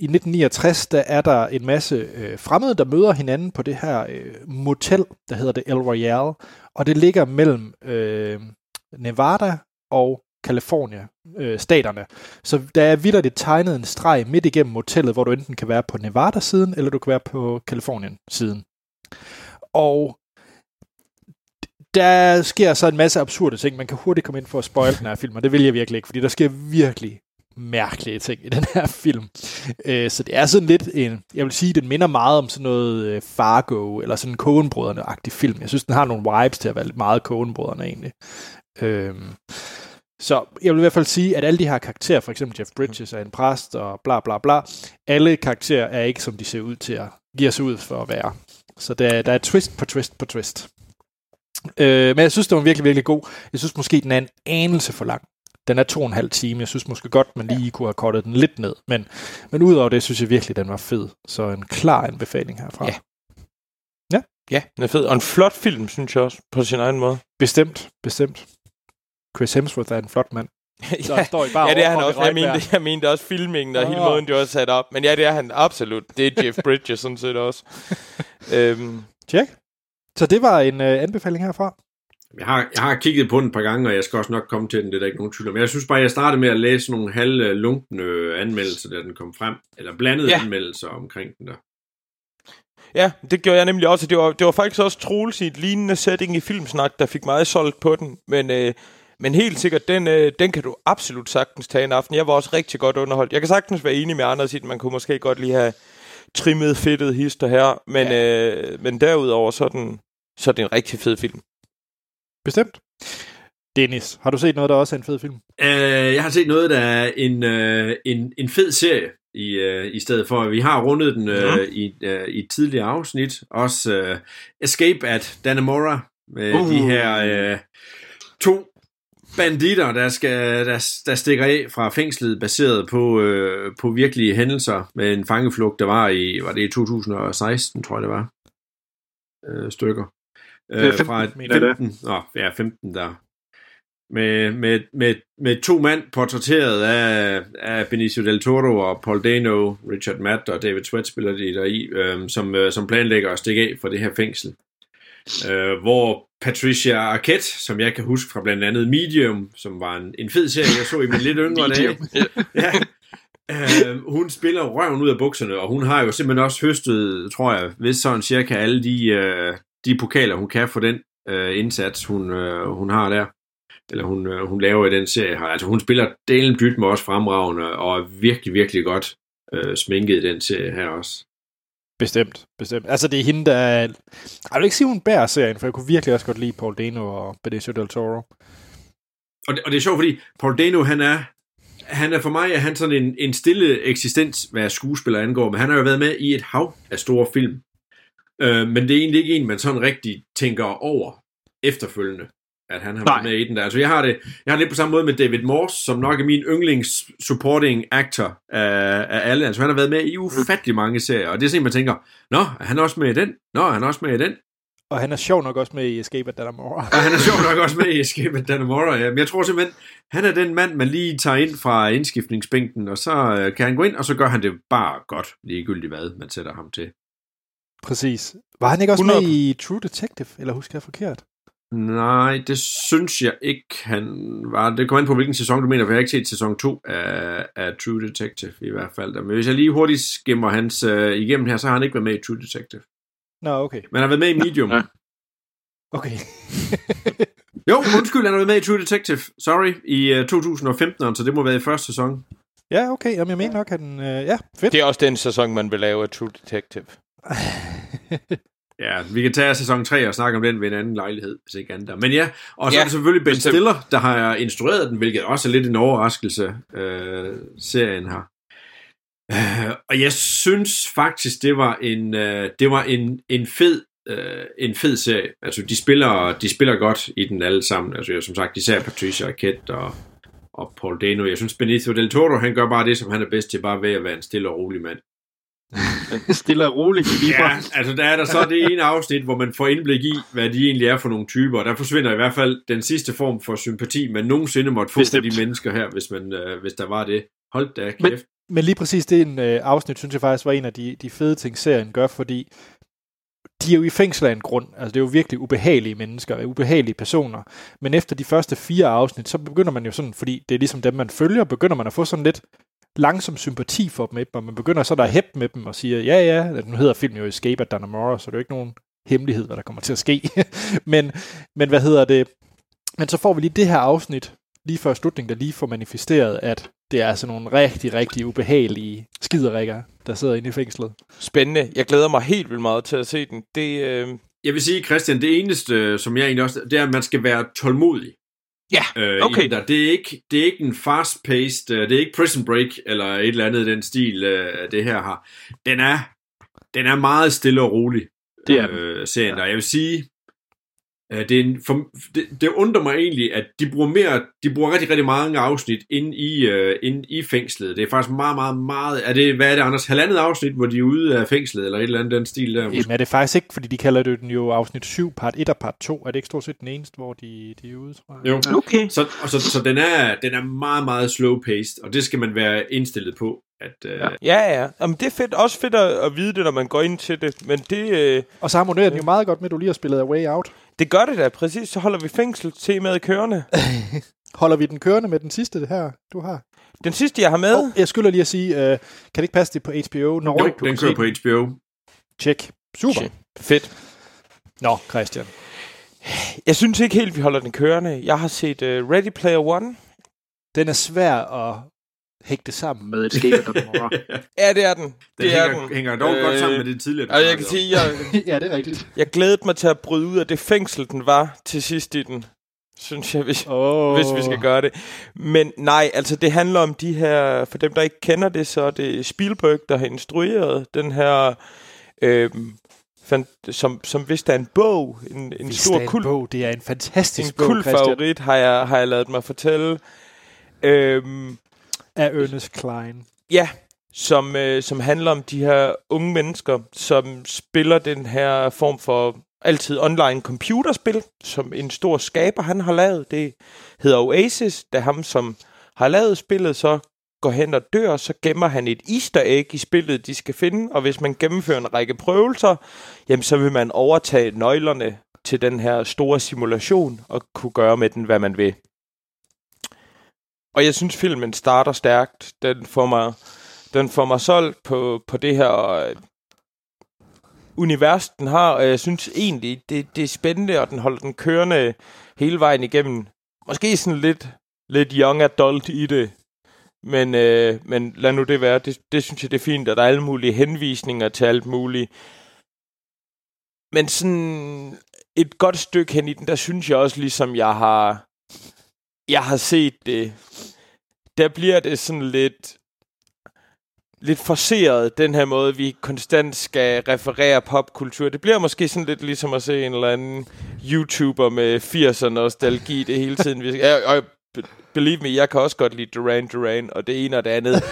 i 1969, der er der en masse øh, fremmede, der møder hinanden på det her øh, motel, der hedder det El Royale, og det ligger mellem øh, Nevada og California, øh, staterne. Så der er vidderligt tegnet en streg midt igennem motellet, hvor du enten kan være på Nevada-siden, eller du kan være på Californien-siden. Og der sker så en masse absurde ting. Man kan hurtigt komme ind for at spoil den her film, og det vil jeg virkelig ikke, fordi der sker virkelig mærkelige ting i (laughs) den her film. Øh, så det er sådan lidt en, jeg vil sige, den minder meget om sådan noget øh, Fargo, eller sådan en coen agtig film. Jeg synes, den har nogle vibes til at være lidt meget Coenbrødrene egentlig. Øh, så jeg vil i hvert fald sige, at alle de her karakterer, for eksempel Jeff Bridges er en præst og bla bla bla, alle karakterer er ikke, som de ser ud til at give sig ud for at være. Så der, der er twist på twist på twist. Øh, men jeg synes, det var virkelig, virkelig god. Jeg synes måske, den er en anelse for lang. Den er to og en halv time. Jeg synes måske godt, man lige kunne have kortet den lidt ned. Men, men udover det, synes jeg virkelig, den var fed. Så en klar anbefaling herfra. Ja. Ja. Ja, den er fed. Og en flot film, synes jeg også, på sin egen måde. Bestemt, bestemt. Chris Hemsworth er en flot mand. (laughs) Så ja, står I bare ja, det er han også. Jeg mente, jeg mente også filmingen og oh. hele måden, det var sat op. Men ja, det er han absolut. Det er Jeff Bridges sådan set også. (laughs) øhm. Check. Så det var en øh, anbefaling herfra. Jeg har, jeg har kigget på den et par gange, og jeg skal også nok komme til den, det er der ikke nogen tvivl om. Men jeg synes bare, jeg startede med at læse nogle halv lunkne anmeldelser, da den kom frem. Eller blandede ja. anmeldelser omkring den der. Ja, det gjorde jeg nemlig også. Det var, det var faktisk også Troels i et lignende setting i Filmsnak, der fik meget solgt på den. Men, øh, men helt sikkert, den, øh, den kan du absolut sagtens tage en aften. Jeg var også rigtig godt underholdt. Jeg kan sagtens være enig med andre at man kunne måske godt lige have trimmet fedtet hister her. Men, ja. øh, men derudover, så er, den, så er det en rigtig fed film. Bestemt. Dennis, har du set noget, der også er en fed film? Uh, jeg har set noget, der er en, uh, en, en fed serie i, uh, i stedet for. Vi har rundet den uh, ja. i, uh, i et tidligere afsnit. Også uh, Escape at Dannemora med uh. de her uh, to banditter, der, skal, der, der stikker af fra fængslet, baseret på, øh, på virkelige hændelser med en fangeflugt, der var i, var det i 2016, tror jeg det var, øh, stykker. Det er 15, fra et mener jeg det. 15, nå, ja, 15 der. Med, med, med, med to mand portrætteret af, af Benicio del Toro og Paul Dano, Richard Matt og David Sweat spiller de der i, øh, som, øh, som planlægger at stikke af fra det her fængsel. Øh, hvor Patricia Arquette, som jeg kan huske fra blandt andet Medium, som var en, en fed serie, jeg så i mine lidt yngre dage. Medium. Ja. Øh, hun spiller røven ud af bukserne, og hun har jo simpelthen også høstet, tror jeg, hvis sådan cirka alle de, øh, de pokaler, hun kan for den øh, indsats, hun, øh, hun har der. Eller hun, øh, hun laver i den serie her. Altså hun spiller delen dyt med også fremragende, og er virkelig, virkelig godt øh, sminket i den serie her også. Bestemt, bestemt. Altså, det er hende, der... er- Jeg vil ikke sige, hun bærer serien, for jeg kunne virkelig også godt lide Paul Dano og Benicio del Toro. Og det, og det er sjovt, fordi Paul Dano, han er, han er for mig er han sådan en, en stille eksistens, hvad skuespiller angår, men han har jo været med i et hav af store film. Øh, men det er egentlig ikke en, man sådan rigtig tænker over efterfølgende, at han har været med i den der. Altså jeg har det, jeg har det lidt på samme måde med David Morse, som nok er min yndlings supporting actor af, af alle. Altså han har været med i ufattelig mange serier, og det er sådan, man tænker, nå, er han også med i den? Nå, er han også med i den? Og han er sjov nok også med i Escape at Dannemora. Og han er sjovt nok også med i (laughs) Escape at Dannemora, ja. Men jeg tror simpelthen, han er den mand, man lige tager ind fra indskiftningsbænken, og så øh, kan han gå ind, og så gør han det bare godt, ligegyldigt hvad man sætter ham til. Præcis. Var han ikke også 100. med i True Detective, eller husker jeg forkert? Nej, det synes jeg ikke, han var. Det kommer an på, hvilken sæson du mener, for jeg har ikke set sæson 2 af, af True Detective i hvert fald. Men hvis jeg lige hurtigt skimmer hans øh, igennem her, så har han ikke været med i True Detective. Nå, okay. Men han har været med i Medium. Ja. Okay. (laughs) Jo, undskyld, han har været med i True Detective. Sorry, i øh, 2015, så det må være i første sæson. ja, okay. Jamen, jeg mener nok, at den... Øh, ja, fedt. Det er også den sæson, man vil lave af True Detective. Ja, vi kan tage sæson 3 og snakke om den ved en anden lejlighed, hvis ikke andet. der. Men ja, og så Ja, er det selvfølgelig Ben bestemt. Stiller, der har instrueret den, hvilket også er lidt en overraskelse, øh, serien her. Øh, og jeg synes faktisk, det var en, øh, det var en, en fed øh, en fed serie. Altså, de spiller, de spiller godt i den alle sammen. Altså, som sagt, især Patricia Arquette og, og Paul Dano. Jeg synes, Benicio Del Toro, han gør bare det, som han er bedst til, bare ved at være en stille og rolig mand. (laughs) Stille og roligt. Lige Ja, altså der er der så det ene afsnit, hvor man får indblik i, hvad de egentlig er for nogle typer, og der forsvinder i hvert fald den sidste form for sympati, man nogensinde måtte få for de mennesker her, hvis, man, øh, hvis der var det. Hold da kæft. Men- Men lige præcis det en øh, afsnit, synes jeg faktisk var en af de, de fede ting, serien gør, fordi de er jo i fængsel af en grund. Altså, det er jo virkelig ubehagelige mennesker, ubehagelige personer. Men efter de første fire afsnit, så begynder man jo sådan, fordi det er ligesom dem, man følger, begynder man at få sådan lidt langsom sympati for dem, og man begynder så der at hæppe med dem og siger, ja, ja, nu hedder filmen jo Escape at Dannemora, så det er jo ikke nogen hemmelighed, hvad der kommer til at ske. (laughs) men, men hvad hedder det? Men så får vi lige det her afsnit, lige før slutningen, der lige får manifesteret, at det er altså nogle rigtig, rigtig ubehagelige skiderikker, der sidder inde i fængslet. Spændende. Jeg glæder mig helt vildt meget til at se den. Det, øh, Jeg vil sige, Christian, det eneste, øh, som jeg egentlig også, det er, at man skal være tålmodig. Ja, øh, i okay. den Der. Det, er ikke, det er ikke en fast-paced, øh, det er ikke Prison Break, eller et eller andet i den stil, øh, det her har. Den er, den er meget stille og rolig. Det er øh, serien der. Jeg vil sige, øh, det, er en, for, det, det undrer mig egentlig, at de bruger mere, de bruger rigtig, rigtig mange afsnit inde i, øh, inde i fængslet. Det er faktisk meget, meget, meget, er det, hvad er det, Anders, halvandet afsnit, hvor de er ude af fængslet, eller et eller andet den stil der? Jamen er det faktisk ikke, fordi de kalder det den jo afsnit 7, part 1 og part 2. Er det ikke stort set den eneste, hvor de, de er ude, tror jeg? Jo. Okay. Så, og så, så den, er, den er meget, meget slow-paced, og det skal man være indstillet på. At, øh, Ja. ja, ja. Jamen, det er fedt. Også fedt at, at vide det, når man går ind til det. Men det, øh, Og så harmonerer den jo meget godt med, at du lige har spillet A Way Out. Det gør det da præcis. Så holder vi fængselstemaet kørende. (laughs) Holder vi den kørende med den sidste her, du har? Den sidste, jeg har med... Og jeg skylder lige at sige, øh, kan det ikke passe det på HBO? Nordic, jo, du den kører på HBO. Check. Super. Shit. Fedt. Nå, Christian. Jeg synes ikke helt, vi holder den kørende. Jeg har set uh, Ready Player One. Den er svær at hægte sammen. Med et skæg, der. (laughs) Ja, det er den. Den Det er hænger, den. hænger dog øh, godt sammen med det tidligere. du Og jeg kan sige, jeg, (laughs) ja, det er rigtigt. jeg glædede mig til at bryde ud af det fængsel, den var til sidst i den. Synes jeg, hvis, Oh. hvis vi skal gøre det. Men nej, altså det handler om de her, for dem der ikke kender det, så er det Spielberg, der har instrueret den her øh, som, som hvis der er en bog, en, en Hvis stor er en kult, bog, det er en fantastisk en bog, kult Christian, favorit, har jeg, har jeg lavet mig fortælle. Øhm, af Ernest Klein. Ja, som, øh, som handler om de her unge mennesker, som spiller den her form for altid online computerspil, som en stor skaber han har lavet. Det hedder Oasis, da ham som har lavet spillet, så går hen og dør, så gemmer han et easter egg i spillet, de skal finde, og hvis man gennemfører en række prøvelser, jamen så vil man overtage nøglerne til den her store simulation og kunne gøre med den, hvad man vil. Og jeg synes, filmen starter stærkt. Den får mig, den får mig solgt på, på det her øh, univers, den har, og jeg synes egentlig, det, det er spændende, og den holder den kørende hele vejen igennem. Måske sådan lidt, lidt young adult i det, men, øh, men lad nu det være. Det, det synes jeg, det er fint, at der er alle mulige henvisninger til alt muligt. Men sådan et godt stykke hen i den, der synes jeg også, ligesom jeg har, jeg har set det, der bliver det sådan lidt, lidt forceret, den her måde, vi konstant skal referere popkultur. Det bliver måske sådan lidt ligesom at se en eller anden YouTuber med 80'er nostalgi det hele tiden. Vi- jeg, og believe me, jeg kan også godt lide Duran Duran, og det ene og det andet.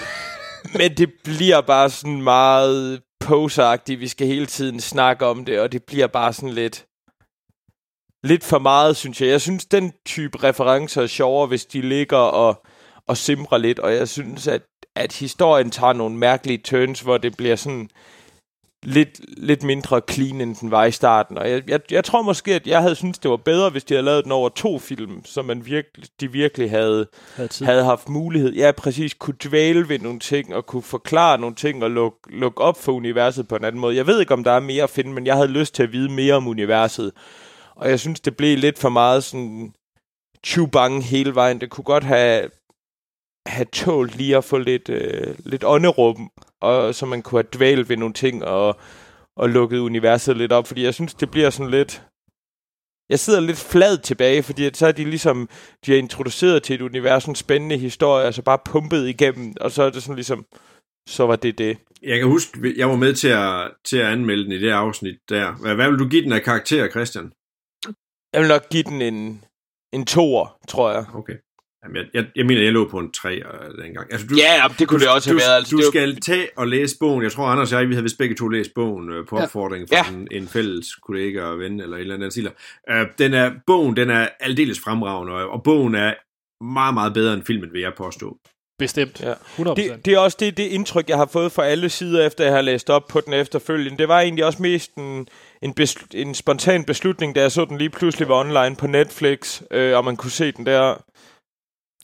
Men det bliver bare sådan meget poseagtigt. Vi skal hele tiden snakke om det, og det bliver bare sådan lidt lidt for meget, synes jeg. Jeg synes, den type referencer er sjovere, hvis de ligger og, og simrer lidt, og jeg synes, at, at historien tager nogle mærkelige turns, hvor det bliver sådan lidt, lidt mindre clean, end den var i starten. Og jeg, jeg, jeg tror måske, at jeg havde synes det var bedre, hvis de havde lavet den over to film, så man virkelig, de virkelig havde, Havde tid. havde haft mulighed, ja præcis, kunne dvæle ved nogle ting, og kunne forklare nogle ting, og lukke luk op for universet på en anden måde. Jeg ved ikke, om der er mere at finde, men jeg havde lyst til at vide mere om universet. Og jeg synes, det blev lidt for meget sådan chubang hele vejen. Det kunne godt have, have tålt lige at få lidt, øh, lidt ånderum, og så man kunne have dvælt ved nogle ting, og, og lukket universet lidt op, fordi jeg synes, det bliver sådan lidt... Jeg sidder lidt flad tilbage, fordi at så er de ligesom, de er introduceret til et univers, en spændende historie, altså bare pumpet igennem, og så er det sådan ligesom, så var det det. Jeg kan huske, jeg var med til at, til at anmelde den i det afsnit der. Hvad, hvad vil du give den af karakter, Christian? Jeg vil nok give den en, en toer, tror jeg. Okay. Jamen, jeg, jeg, jeg mener, jeg lå på en 3 dengang. Altså, du, Ja, det kunne du, det også have du, været. Altså, du er jo- skal tage og læse bogen. Jeg tror, Anders og jeg, vi havde vist begge to læst bogen øh, på Ja. opfordring fra Ja. en, en fælles kollega og ven, eller et eller andet siger. Øh, den er, bogen, den er aldeles fremragende, og, og bogen er meget, meget bedre end filmen, vil jeg påstå. Bestemt. Ja. 100%. Det, det er også det, det indtryk, jeg har fået fra alle sider, efter jeg har læst op på den efterfølgende. Det var egentlig også mest en, en, besl- en spontan beslutning, da jeg så den lige pludselig var online på Netflix, øh, og man kunne se den der.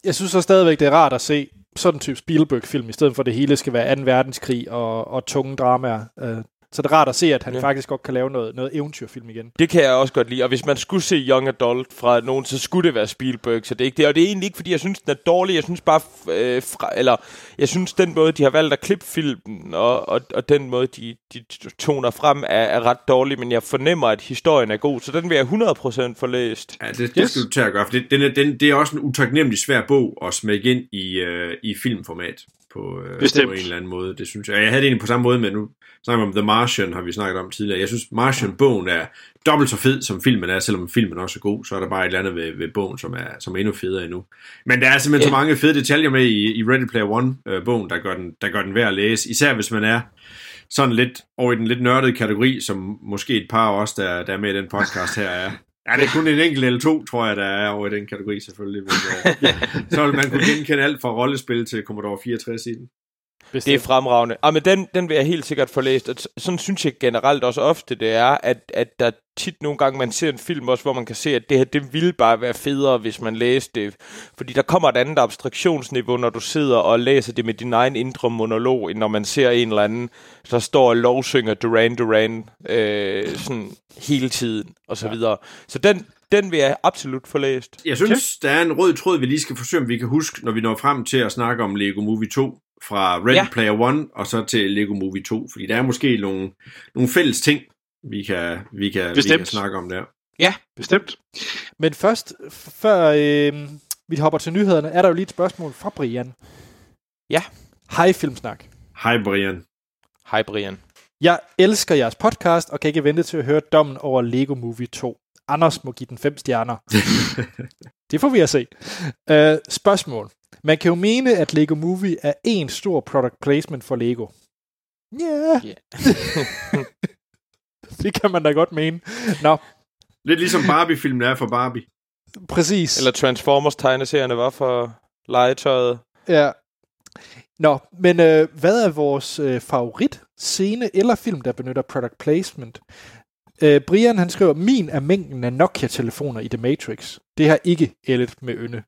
Jeg synes så stadigvæk, det er rart at se sådan en type Spielberg-film, i stedet for at det hele skal være 2. verdenskrig og, og tunge dramaer. Øh, så det er rart at se, at han Ja. faktisk godt kan lave noget, noget eventyrfilm igen. Det kan jeg også godt lide. Og hvis man skulle se Young Adult fra nogen, så skulle det være Spielberg. Så det er ikke det. Og det er egentlig ikke, fordi jeg synes, den er dårlig. Jeg synes bare, øh, fra, eller jeg synes, den måde, de har valgt at klippe filmen, og, og, og den måde, de, de toner frem, er, er ret dårlig. Men jeg fornemmer, at historien er god. Så den vil jeg 100% få læst. Ja, det, det Yes. skal du til at gøre, for det, den er, den, det er også en utaknemmelig svær bog at smække ind i, øh, i filmformat på, øh, på en eller anden måde. Det synes jeg. Jeg havde det egentlig på samme måde, men nu snakker vi om The Martian, har vi snakket om tidligere. Jeg synes, Martian-bogen er dobbelt så fed, som filmen er, selvom filmen også er god, så er der bare et eller andet ved, ved bogen, som er, som er endnu federe endnu. Men der er simpelthen så mange fede detaljer med i, i Ready Player One-bogen, der, gør den, der gør den værd at læse, især hvis man er sådan lidt over i den lidt nørdede kategori, som måske et par af os, der, der er med i den podcast her, er. Ja, det er kun en enkelt eller to, tror jeg, der er over i den kategori selvfølgelig. Men, uh, (laughs) så vil man kunne genkende alt fra rollespil til Commodore 64 i den. Det er fremragende. Ah, men den, den vil jeg helt sikkert få læst. Og sådan synes jeg generelt også ofte, det er, at, at der tit nogle gange, man ser en film også, hvor man kan se, at det her, det ville bare være federe, hvis man læste det. Fordi der kommer et andet abstraktionsniveau, når du sidder og læser det med din egen indre monolog, end når man ser en eller anden, der står og lovsynger Duran Duran øh, sådan hele tiden, og så ja. videre. Så den, den vil jeg absolut få læst. Jeg synes, der er en rød tråd, vi lige skal forsøge, om vi kan huske, når vi når frem til at snakke om Lego Movie 2, fra Ready Ja. ja. Player One og så til Lego Movie 2, fordi der er måske nogle, nogle fælles ting, vi kan, vi kan, vi kan snakke om der. Bestemt. Men først, før øh, vi hopper til nyhederne, er der jo lige et spørgsmål fra Brian. Ja. Hej Filmsnak. Hej Brian. Hej Brian. Jeg elsker jeres podcast, og kan ikke vente til at høre dommen over Lego Movie 2. Anders må give den fem stjerner. (laughs) det får vi at se. Uh, spørgsmål. Man kan jo mene, at Lego Movie er en stor product placement for Lego. Ja, yeah. Ja. (laughs) det kan man da godt mene. Nå, Lidt ligesom Barbie-filmen er for Barbie. præcis. Eller Transformers-tegneserierne var for legetøjet. Ja. Nå, men øh, hvad er vores øh, favorit scene eller film, der benytter product placement? Øh, Brian han skriver, min er mængden af Nokia-telefoner i The Matrix. Det har ikke ældet med ynde.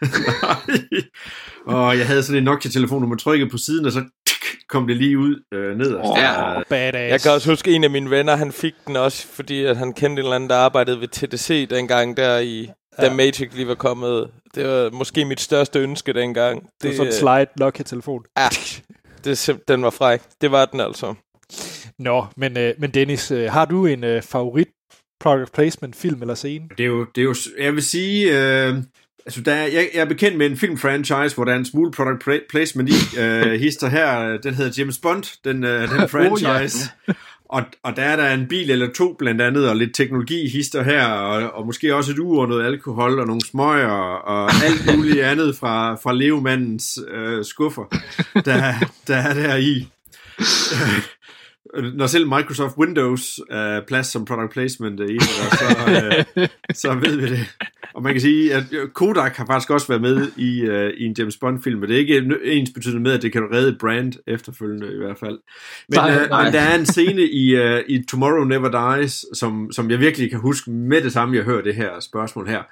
(laughs) og jeg havde sådan en Nokia-telefon, hvor man trykkede på siden, og så kom det lige ud øh, nederst. Ja. Badass. Jeg kan også huske, en af mine venner, han fik den også, fordi at han kendte en eller anden, der arbejdede ved TDC dengang der i... Da Ja. Matrix lige var kommet. Det var måske mit største ønske dengang. det var Det, sådan en slide Nokia-telefon. ja, det, den var fræk. Det var den altså. Nå, men, øh, men Dennis, øh, har du en øh, favorit product placement film eller scene? Det er jo, det er jo jeg vil sige, øh, altså der, er- jeg, jeg er bekendt med en filmfranchise, hvor der er en smule product pla- placement i. Øh, hister her, den hedder James Bond, den, øh, den (laughs) franchise. Og, og der er der en bil eller to blandt andet, og lidt teknologi hister her, og, og måske også et ur og noget alkohol, og nogle smøger, og alt muligt andet fra, fra levemandens øh, skuffer, der, der er der i. Når selv Microsoft Windows er plads som product placement i så, øh, så ved vi det. Og man kan sige, at Kodak har faktisk også været med i, øh, i en James Bond-film, men det er ikke ens betydende med, at det kan redde brand efterfølgende i hvert fald. Men, Nej, øh, nej. men der er en scene i, øh, i Tomorrow Never Dies, som, som jeg virkelig kan huske med det samme, jeg hører det her spørgsmål her,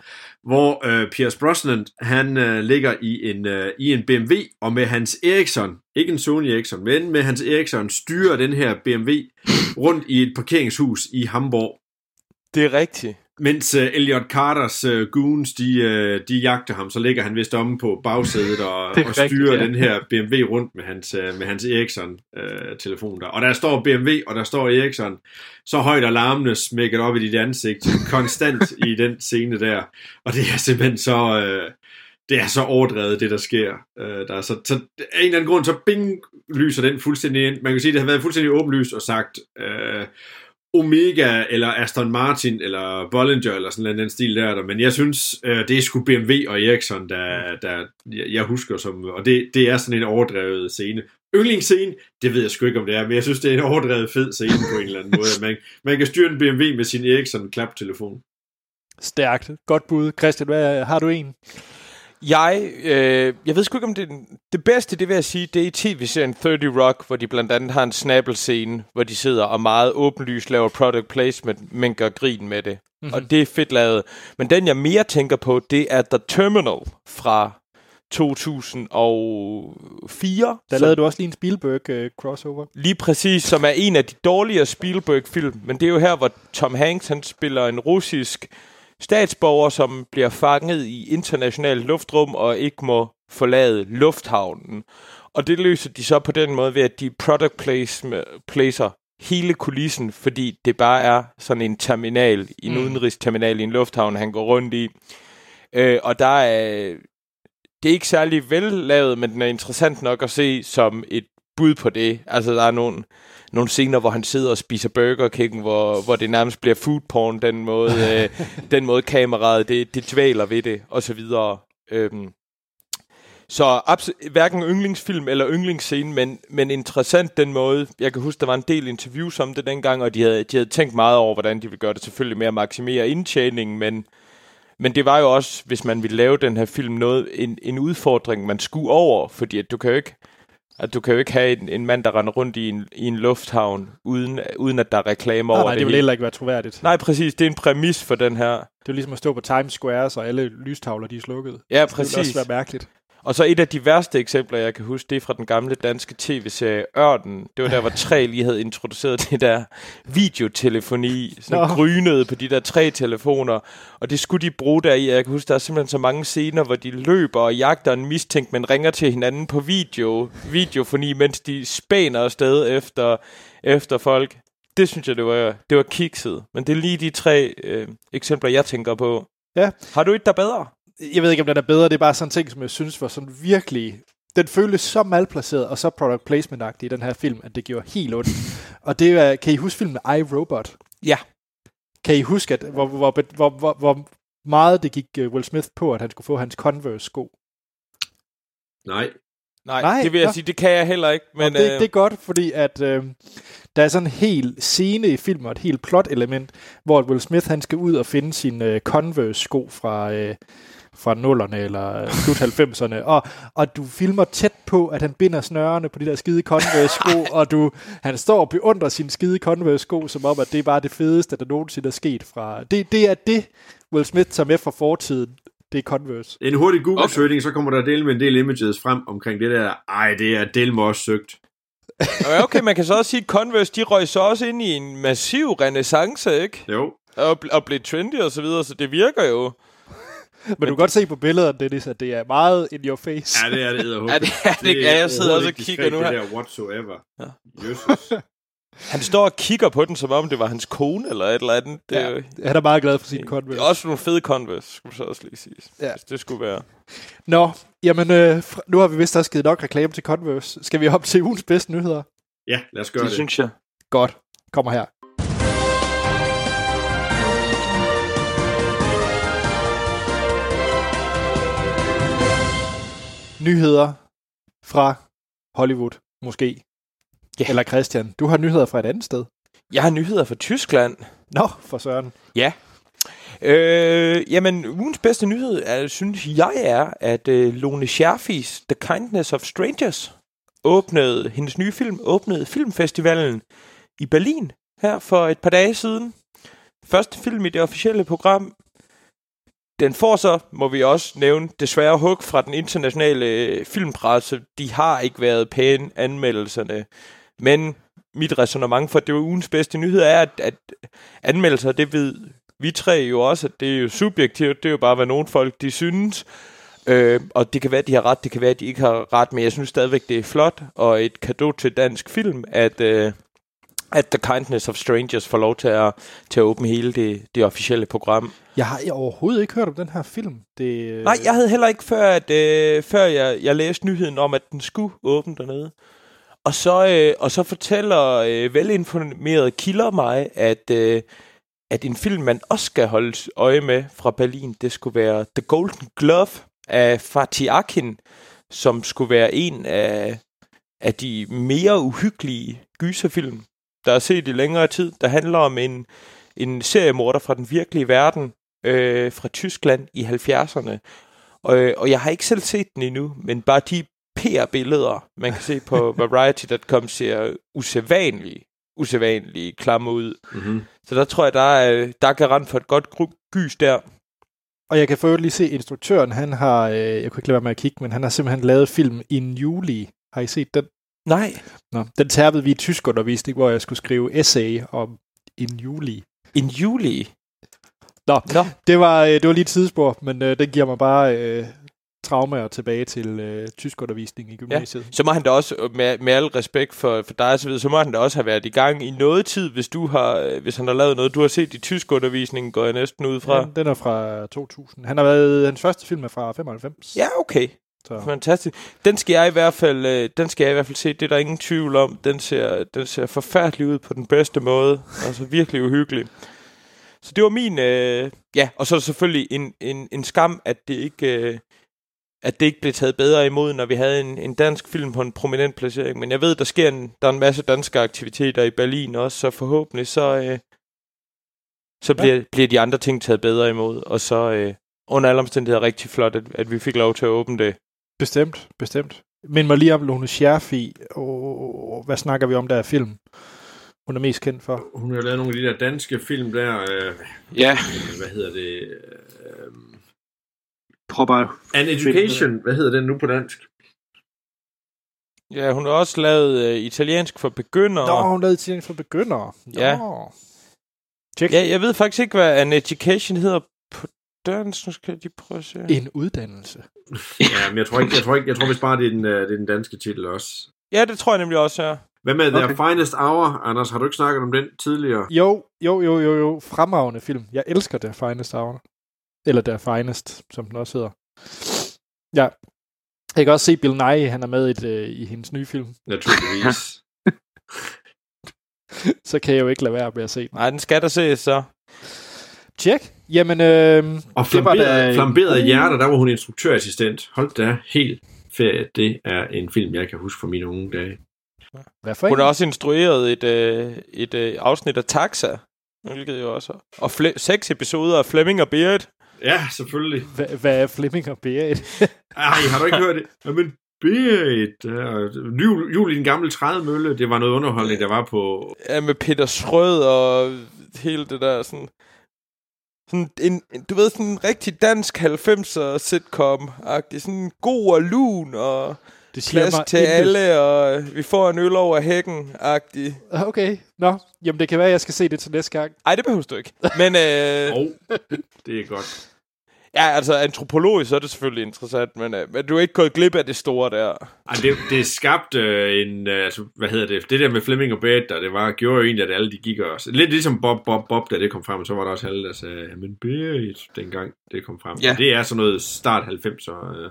hvor øh, Pierce Brosnan, han øh, ligger i en, øh, i en BMW, og med hans Ericsson, ikke en Sony Ericsson, men med hans Ericsson, styrer den her BMW rundt i et parkeringshus i Hamburg. Det er rigtigt. Mens uh, Elliot Carters uh, goons, de, uh, de jagter ham, så ligger han vist omme på bagsædet og, (laughs) og styrer rigtigt, ja. den her BMW rundt med hans, uh, med hans Ericsson-telefon der. Og der står BMW, og der står Ericsson, så højt alarmene smækket op i dit ansigt, (laughs) konstant i den scene der. Og det er simpelthen så... Uh, det er så overdrevet, det der sker. Uh, der er så, så af en eller anden grund, så bing, lyser den fuldstændig ind. Man kan sige, det har været fuldstændig åbenlyst og sagt... Uh, Omega, eller Aston Martin, eller Bollinger, eller sådan en den stil der, der. men jeg synes, øh, det er sgu BMW og Ericsson, der, der jeg husker som, og det, det er sådan en overdrevet scene. Yndlingsscene, det ved jeg sgu ikke, om det er, men jeg synes, det er en overdrevet fed scene på en eller anden måde. Man, man kan styre en BMW med sin Ericsson klaptelefon. Stærkt. Godt bud. Christian, hvad, har du en? Jeg, øh, jeg ved sgu ikke, om det er det bedste, det vil jeg sige, det er i tv-serien 30 Rock, hvor de blandt andet har en snabel-scene, hvor de sidder og meget åbenlyst laver product placement, men gør grin med det. Mm-hmm. Og det er fedt lavet. Men den, jeg mere tænker på, det er The Terminal fra 2004. Der lavede du også lige en Spielberg-crossover. Lige præcis, som er en af de dårligere Spielberg-film. Men det er jo her, hvor Tom Hanks han spiller en russisk statsborger, som bliver fanget i internationalt luftrum og ikke må forlade lufthavnen. Og det løser de så på den måde ved, at de product place, placer hele kulissen, fordi det bare er sådan en terminal, en mm. udenrigsterminal i en lufthavn, han går rundt i. Øh, og der er... Det er ikke særlig vellavet, men den er interessant nok at se som et bud på det. Altså, der er nogle, nogle scener, hvor han sidder og spiser Burger King, hvor, hvor det nærmest bliver food porn, den måde, (laughs) øh, den måde kameraet, det, det dvæler ved det, og så videre. Øhm. Så abs- hverken yndlingsfilm eller yndlingsscene, men, men interessant den måde. Jeg kan huske, der var en del interviews om det dengang, og de havde, de havde tænkt meget over, hvordan de ville gøre det selvfølgelig med at maksimere indtjeningen, men, men det var jo også, hvis man ville lave den her film, noget, en, en udfordring, man skulle over, fordi at du kan jo ikke, at du kan jo ikke have en, en mand, der render rundt i en, i en lufthavn, uden, uden at der er reklamer Nej, over nej, det det vil heller ikke være troværdigt. Nej, præcis. Det er en præmis for den her. Det er jo ligesom at stå på Times Square, så alle lystavler de er slukket. Ja, Det vil præcis. også være mærkeligt. Og så et af de værste eksempler, jeg kan huske, det er fra den gamle danske tv-serie Ørden. Det var der, hvor tre lige havde introduceret det der videotelefoni, sådan Nå. grynede på de der tre telefoner. Og det skulle de bruge der i. Jeg kan huske, der er simpelthen så mange scener, hvor de løber og jagter en mistænkt, men ringer til hinanden på video, videofoni, mens de spæner afsted efter, efter folk. Det synes jeg, det var, det var kikset. Men det er lige de tre øh, eksempler, jeg tænker på. Ja. Har du et, der er bedre? Jeg ved ikke, om den er bedre. Det er bare sådan en ting, som jeg synes var sådan virkelig den føles så malplaceret og så product placement i den her film, at det gjorde helt ondt. og det er, kan I huske filmen I, Robot? Ja. Kan I huske, at, hvor, hvor, hvor, hvor, hvor meget det gik øh, Will Smith på, at han skulle få hans Converse-sko? Nej. Nej, Nej, det vil jeg nå. sige, det kan jeg heller ikke. Men, Men, det, øh, det er godt, fordi at øh, der er sådan en hel scene i filmen, og et helt plot-element, hvor Will Smith han skal ud og finde sin øh, Converse-sko fra, øh, fra nullerne eller øh, slut 90'erne, og, og du filmer tæt på, at han binder snørene på de der skide Converse-sko, (laughs) og du, han står og beundrer sin skide Converse-sko, som om, at det er bare det fedeste, der nogensinde er sket fra... Det, det er det, Will Smith tager med fra fortiden. Det er Converse. En hurtig Google-søgning, så kommer der del med en del images frem omkring det der. Ej, det er del med også søgt. Okay, man kan så også sige, at Converse, de røg så også ind i en massiv renaissance, ikke? Jo. Og, og blev trendy og så videre, så det virker jo. Men, du kan godt se på billederne, Dennis, at det er meget in your face. Ja, det er det, edderhug. (laughs) Ja, det er det. Ja, jeg sidder også og kigger nu her. Det der whatsoever. Ja. Ja. Jesus. (laughs) Han står og kigger på den, som om det var hans kone eller et eller andet. Det, er, jo- Han er meget glad for sin det Converse. er også nogle fede Converse, skulle så også lige sige. Ja. Hvis det skulle være. Nå, jamen øh, nu har vi vist også givet nok reklame til Converse. Skal vi op til ugens bedste nyheder? Ja, lad os gøre Det det. synes jeg. Godt, kommer her. Nyheder fra Hollywood, måske. Ja. Eller Christian, du har nyheder fra et andet sted. Jeg har nyheder fra Tyskland. Nå, for søren. Øh, jamen, ugens bedste nyhed, er, synes jeg er, at øh, Lone Scherfis The Kindness of Strangers åbnede, hendes nye film åbnede filmfestivalen i Berlin her for et par dage siden. Første film i det officielle program. Den får så, må vi også nævne, desværre hug fra den internationale øh, filmpresse. De har ikke været pæne anmeldelserne. Men mit resonemang for, det var ugens bedste nyhed, er, at, at anmeldelser, det ved vi tre jo også, at det er jo subjektivt, det er jo bare, hvad nogle folk de synes. Øh, og det kan være, at de har ret, det kan være, at de ikke har ret, men jeg synes stadigvæk, det er flot, og et kado til dansk film, at, øh, at The Kindness of Strangers får lov til at, til at åbne hele det, det officielle program. Jeg har overhovedet ikke hørt om den her film. Det, øh, Nej, jeg havde heller ikke før, at, øh, før jeg, jeg læste nyheden om, at den skulle åbne dernede. Og så, øh, og så fortæller øh, velinformerede kilder mig, at, øh, at en film, man også skal holde øje med fra Berlin, det skulle være The Golden Glove af Fatih Akin, som skulle være en af, af de mere uhyggelige gyserfilm, der er set i længere tid, der handler om en, en seriemorder fra den virkelige verden øh, fra Tyskland i 70'erne. Og, øh, og jeg har ikke selv set den endnu, men bare de PR-billeder, man kan se på (laughs) Variety.com, ser usædvanligt, usædvanligt klamme ud. Mm-hmm. Så der tror jeg, der er, der er garant for et godt gys der. Og jeg kan for lige se, instruktøren, han har, øh, jeg kunne ikke lade være med at kigge, men han har simpelthen lavet film in juli. Har I set den? Nej, Nå, den tærpede vi i tyskundervisning, hvor jeg skulle skrive essay om in juli. en juli. Nå. Nå. Det var, øh, det var lige et tidsspor, men øh, den giver mig bare øh, traumer tilbage til øh, tyskundervisning i gymnasiet. Ja. Så må han da også, med, med al respekt for, for dig og så videre, så må han da også have været i gang i noget tid, hvis du har, øh, hvis han har lavet noget, du har set i tysk undervisning, går jeg næsten ud fra. Den, den er fra 2000. Han har været, hans første film er fra 95. Ja, okay. Så. Fantastisk. Den skal jeg i hvert fald, øh, den skal jeg i hvert fald se. Det er der ingen tvivl om. Den ser, den ser forfærdelig ud på den bedste måde. Altså virkelig uhyggelig. Så det var min... Øh, ja, og så er der selvfølgelig en, en, en skam, at det ikke... Øh, at det ikke blev taget bedre imod, når vi havde en, en dansk film på en prominent placering. Men jeg ved, der sker en, der er en masse danske aktiviteter i Berlin også, så forhåbentlig så, øh, så bliver, ja. bliver de andre ting taget bedre imod. Og så øh, under alle omstændigheder rigtig flot, at, at vi fik lov til at åbne det. Bestemt, bestemt. Men mig lige om Lone Scherfi. Oh, hvad snakker vi om der af film? Hun er mest kendt for. Hun har lavet nogle af de der danske film der. Øh, Ja. hvad hedder det? Øh, Propper. An Education. Hvad hedder den nu på dansk? Ja, hun har også lavet øh, italiensk for begyndere. Nå, hun lavede italiensk for begyndere. Nå. Ja. Check. Ja, jeg ved faktisk ikke, hvad an education hedder dansk. Nu skal de prøve at se. En uddannelse. (laughs) Ja, men jeg tror ikke, jeg tror ikke, jeg tror vist bare, det er den, øh, det er den danske titel også. Ja, det tror jeg nemlig også, ja. Hvad med okay. The Finest Hour, Anders? Har du ikke snakket om den tidligere? Jo, jo, jo, jo, jo. Fremragende film. Jeg elsker The Finest Hour. Eller The Finest, som den også hedder. Ja. Jeg kan også se Bill Nye, han er med i, et, øh, i hendes nye film. Naturligvis. (laughs) Så kan jeg jo ikke lade være med at se den. Nej, den skal der ses så. Tjek. Jamen, øh, Og flamberet, en flamberet god- hjerter, der var hun instruktørassistent. Hold da helt ferie. Det er en film, jeg kan huske fra mine unge dage. hvad for Hun en? har også instrueret et, øh, et øh, afsnit af Taxa, hvilket jo også er. Og fle- seks episoder af Fleming og Beard. Ja, selvfølgelig. Hvad, hvad er Fleming og Berit? (laughs) Ej, har du ikke hørt det? Jamen, Berit. Jul, jul i den gamle trædemølle, det var noget underholdning, der var på... Ja, med Peter Schrød og hele det der sådan... Sådan en, du ved, sådan en rigtig dansk 90'er sitcom-agtig. Sådan god og lun og Det siger plads mig til alle, og vi får en øl over hækken-agtig. Okay, nå. Jamen, det kan være, at jeg skal se det til næste gang. Ej, det behøver du ikke. Men øh, Åh, oh, det er godt. Ja, altså antropologisk, så er det selvfølgelig interessant, men, øh, men du er ikke gået glip af det store der. Ej, det, det skabte øh, en, øh, altså, hvad hedder det, det der med Fleming og Berit, der, det var, gjorde jo egentlig, at alle de gik også. Lidt ligesom Bob, Bob, Bob, da det kom frem, så var der også alle, der sagde, men Berit, dengang det kom frem. Ja. Det er sådan noget start 90'er. Øh.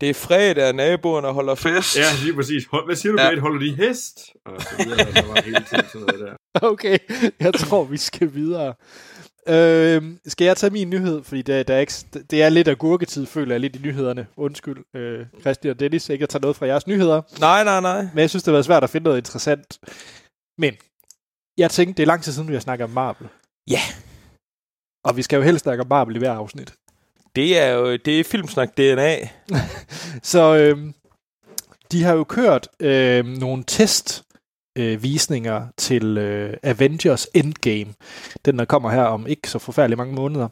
Det er fredag, og naboerne holder fest. Ja, lige præcis. Hold, hvad siger du, Ja. Berit? Holder de hest? Og så videre, og så var hele tiden sådan noget der. (laughs) Okay, jeg tror, vi skal videre. Øh, skal jeg tage min nyhed? Fordi det, der er ikke, det er lidt af gurketid, føler jeg lidt i nyhederne. Undskyld, øh, Christian og Dennis, ikke at tage noget fra jeres nyheder. Nej, nej, nej. Men jeg synes, det har været svært at finde noget interessant. Men jeg tænkte, det er lang tid siden, vi har snakket om Marvel. Ja. Og vi skal jo helst snakke om Marvel i hver afsnit. Det er jo det er filmsnak DNA. (laughs) Så øh, de har jo kørt øh, nogle test øh, visninger til øh, Avengers Endgame. Den der kommer her om ikke så forfærdelig mange måneder.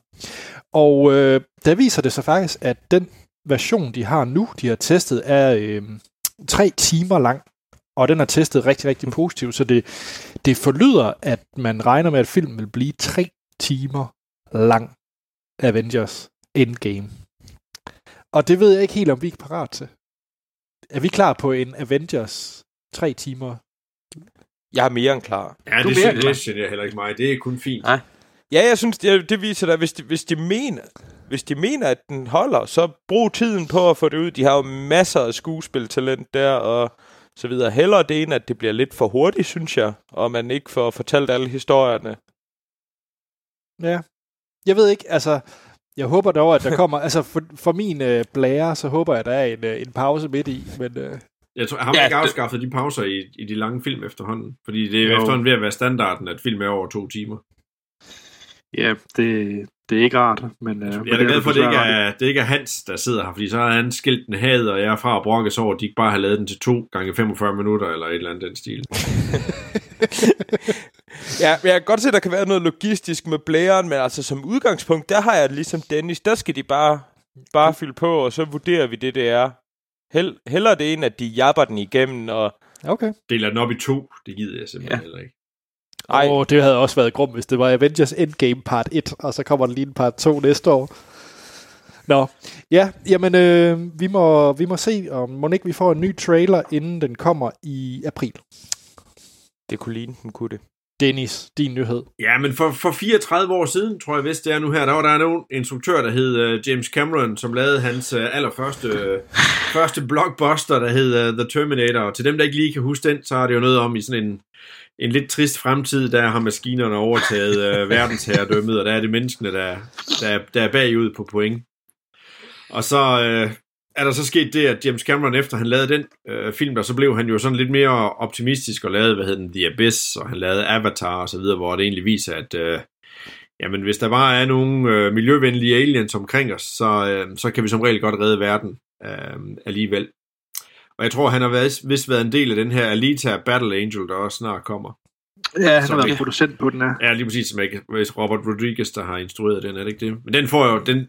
Og øh, der viser det sig faktisk, at den version, de har nu, de har testet, er øh, tre timer lang. Og den er testet rigtig, rigtig positivt. Så det, det forlyder, at man regner med, at filmen vil blive tre timer lang. Avengers Endgame. Og det ved jeg ikke helt, om vi er parat til. Er vi klar på en Avengers tre timer? Jeg er mere end klar. Ja, Du er det, synes, klar. det synes jeg heller ikke mig. Det er kun fint. Nej. Ja, jeg synes, det, det viser dig, hvis de, hvis de mener, hvis de mener, at den holder, så brug tiden på at få det ud. De har jo masser af skuespiltalent der, og så videre. Hellere det end, at det bliver lidt for hurtigt, synes jeg, og man ikke får fortalt alle historierne. Ja. Jeg ved ikke, altså... Jeg håber dog, at der kommer... (laughs) altså, for, for min øh, blære, så håber jeg, at der er en, øh, en pause midt i. Men øh, Jeg tror, har man Ja, ikke det- afskaffet de pauser i, i de lange film efterhånden? Fordi det er jo efterhånden ved at være standarden, at film er over to timer. Ja, det, det er ikke rart, men... Uh, Jeg er da glad for, at det ikke er, det ikke er Hans, der sidder her, fordi så har han skilt den had, og jeg er fra at brokke sig over, at de ikke bare har lavet den til to gange 45 minutter, eller et eller andet den stil. (laughs) Ja, men jeg kan godt se, at der kan være noget logistisk med blæren, men altså som udgangspunkt, der har jeg det ligesom Dennis, der skal de bare, bare fylde på, og så vurderer vi det, det er. Hell, hellere det end, at de japper den igennem, og okay. Deler den op i to, det gider jeg simpelthen ja. heller ikke. ej, Åh, det havde også været grum, hvis det var Avengers Endgame part 1, og så kommer der lige en part 2 næste år. Nå, ja, jamen, øh, vi, må, vi må se, om må ikke vi får en ny trailer, inden den kommer i april. det kunne ligne, den kunne det. Dennis, din nyhed. Ja, men for, for 34 år siden, tror jeg vist det er nu her, der var der en instruktør, der hed uh, James Cameron, som lavede hans uh, allerførste uh, første blockbuster, der hed uh, The Terminator. Og til dem, der ikke lige kan huske den, så er det jo noget om i sådan en, en lidt trist fremtid, der har maskinerne overtaget uh, (laughs) verdensherredømmet, og der er det menneskene, der, der, er- der er bagud på point. Og så er der så sket det, at James Cameron, efter han lavede den øh, film, der så blev han jo sådan lidt mere optimistisk og lavede, hvad hed den, The Abyss, og han lavede Avatar og så videre, hvor det egentlig viser, at øh, jamen, hvis der bare er nogle øh, miljøvenlige aliens omkring os, så, øh, så kan vi som regel godt redde verden øh, alligevel. Og jeg tror, han har været, vist været en del af den her Alita Battle Angel, der også snart kommer. Ja, han har været producent på den her. Ja, lige præcis som ikke, hvis Robert Rodriguez, der har instrueret den, er det ikke det? Men den får jo, den,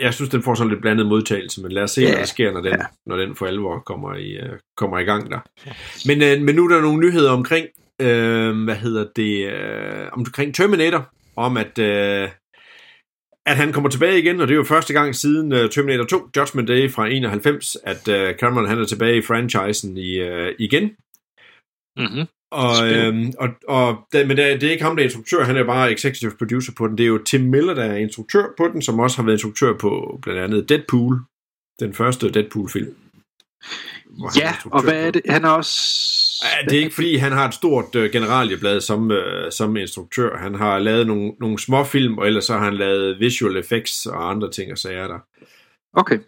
jeg synes, den får sådan lidt blandet modtagelse, men lad os se, Ja. hvad der sker, når den, Ja. når den for alvor kommer i, øh, kommer i gang der. Men, øh, men nu er der nogle nyheder omkring, øh, hvad hedder det, øh, omkring Terminator, om at, øh, at han kommer tilbage igen, og det er jo første gang siden uh, Terminator 2, Judgment Day fra 91, at uh, Cameron han er tilbage i franchisen i, uh, igen. Mm-hmm. Og, øhm, og, og det, men det, det er ikke ham, der er instruktør, han er bare executive producer på den. Det er jo Tim Miller, der er instruktør på den, som også har været instruktør på blandt andet Deadpool, den første Deadpool-film. Ja, og hvad er det? Han er også... Ja, det er ikke fordi, han har et stort øh, generalieblad som, øh, som instruktør. Han har lavet nogle, nogle små film, og ellers så har han lavet visual effects og andre ting og sager der. Okay.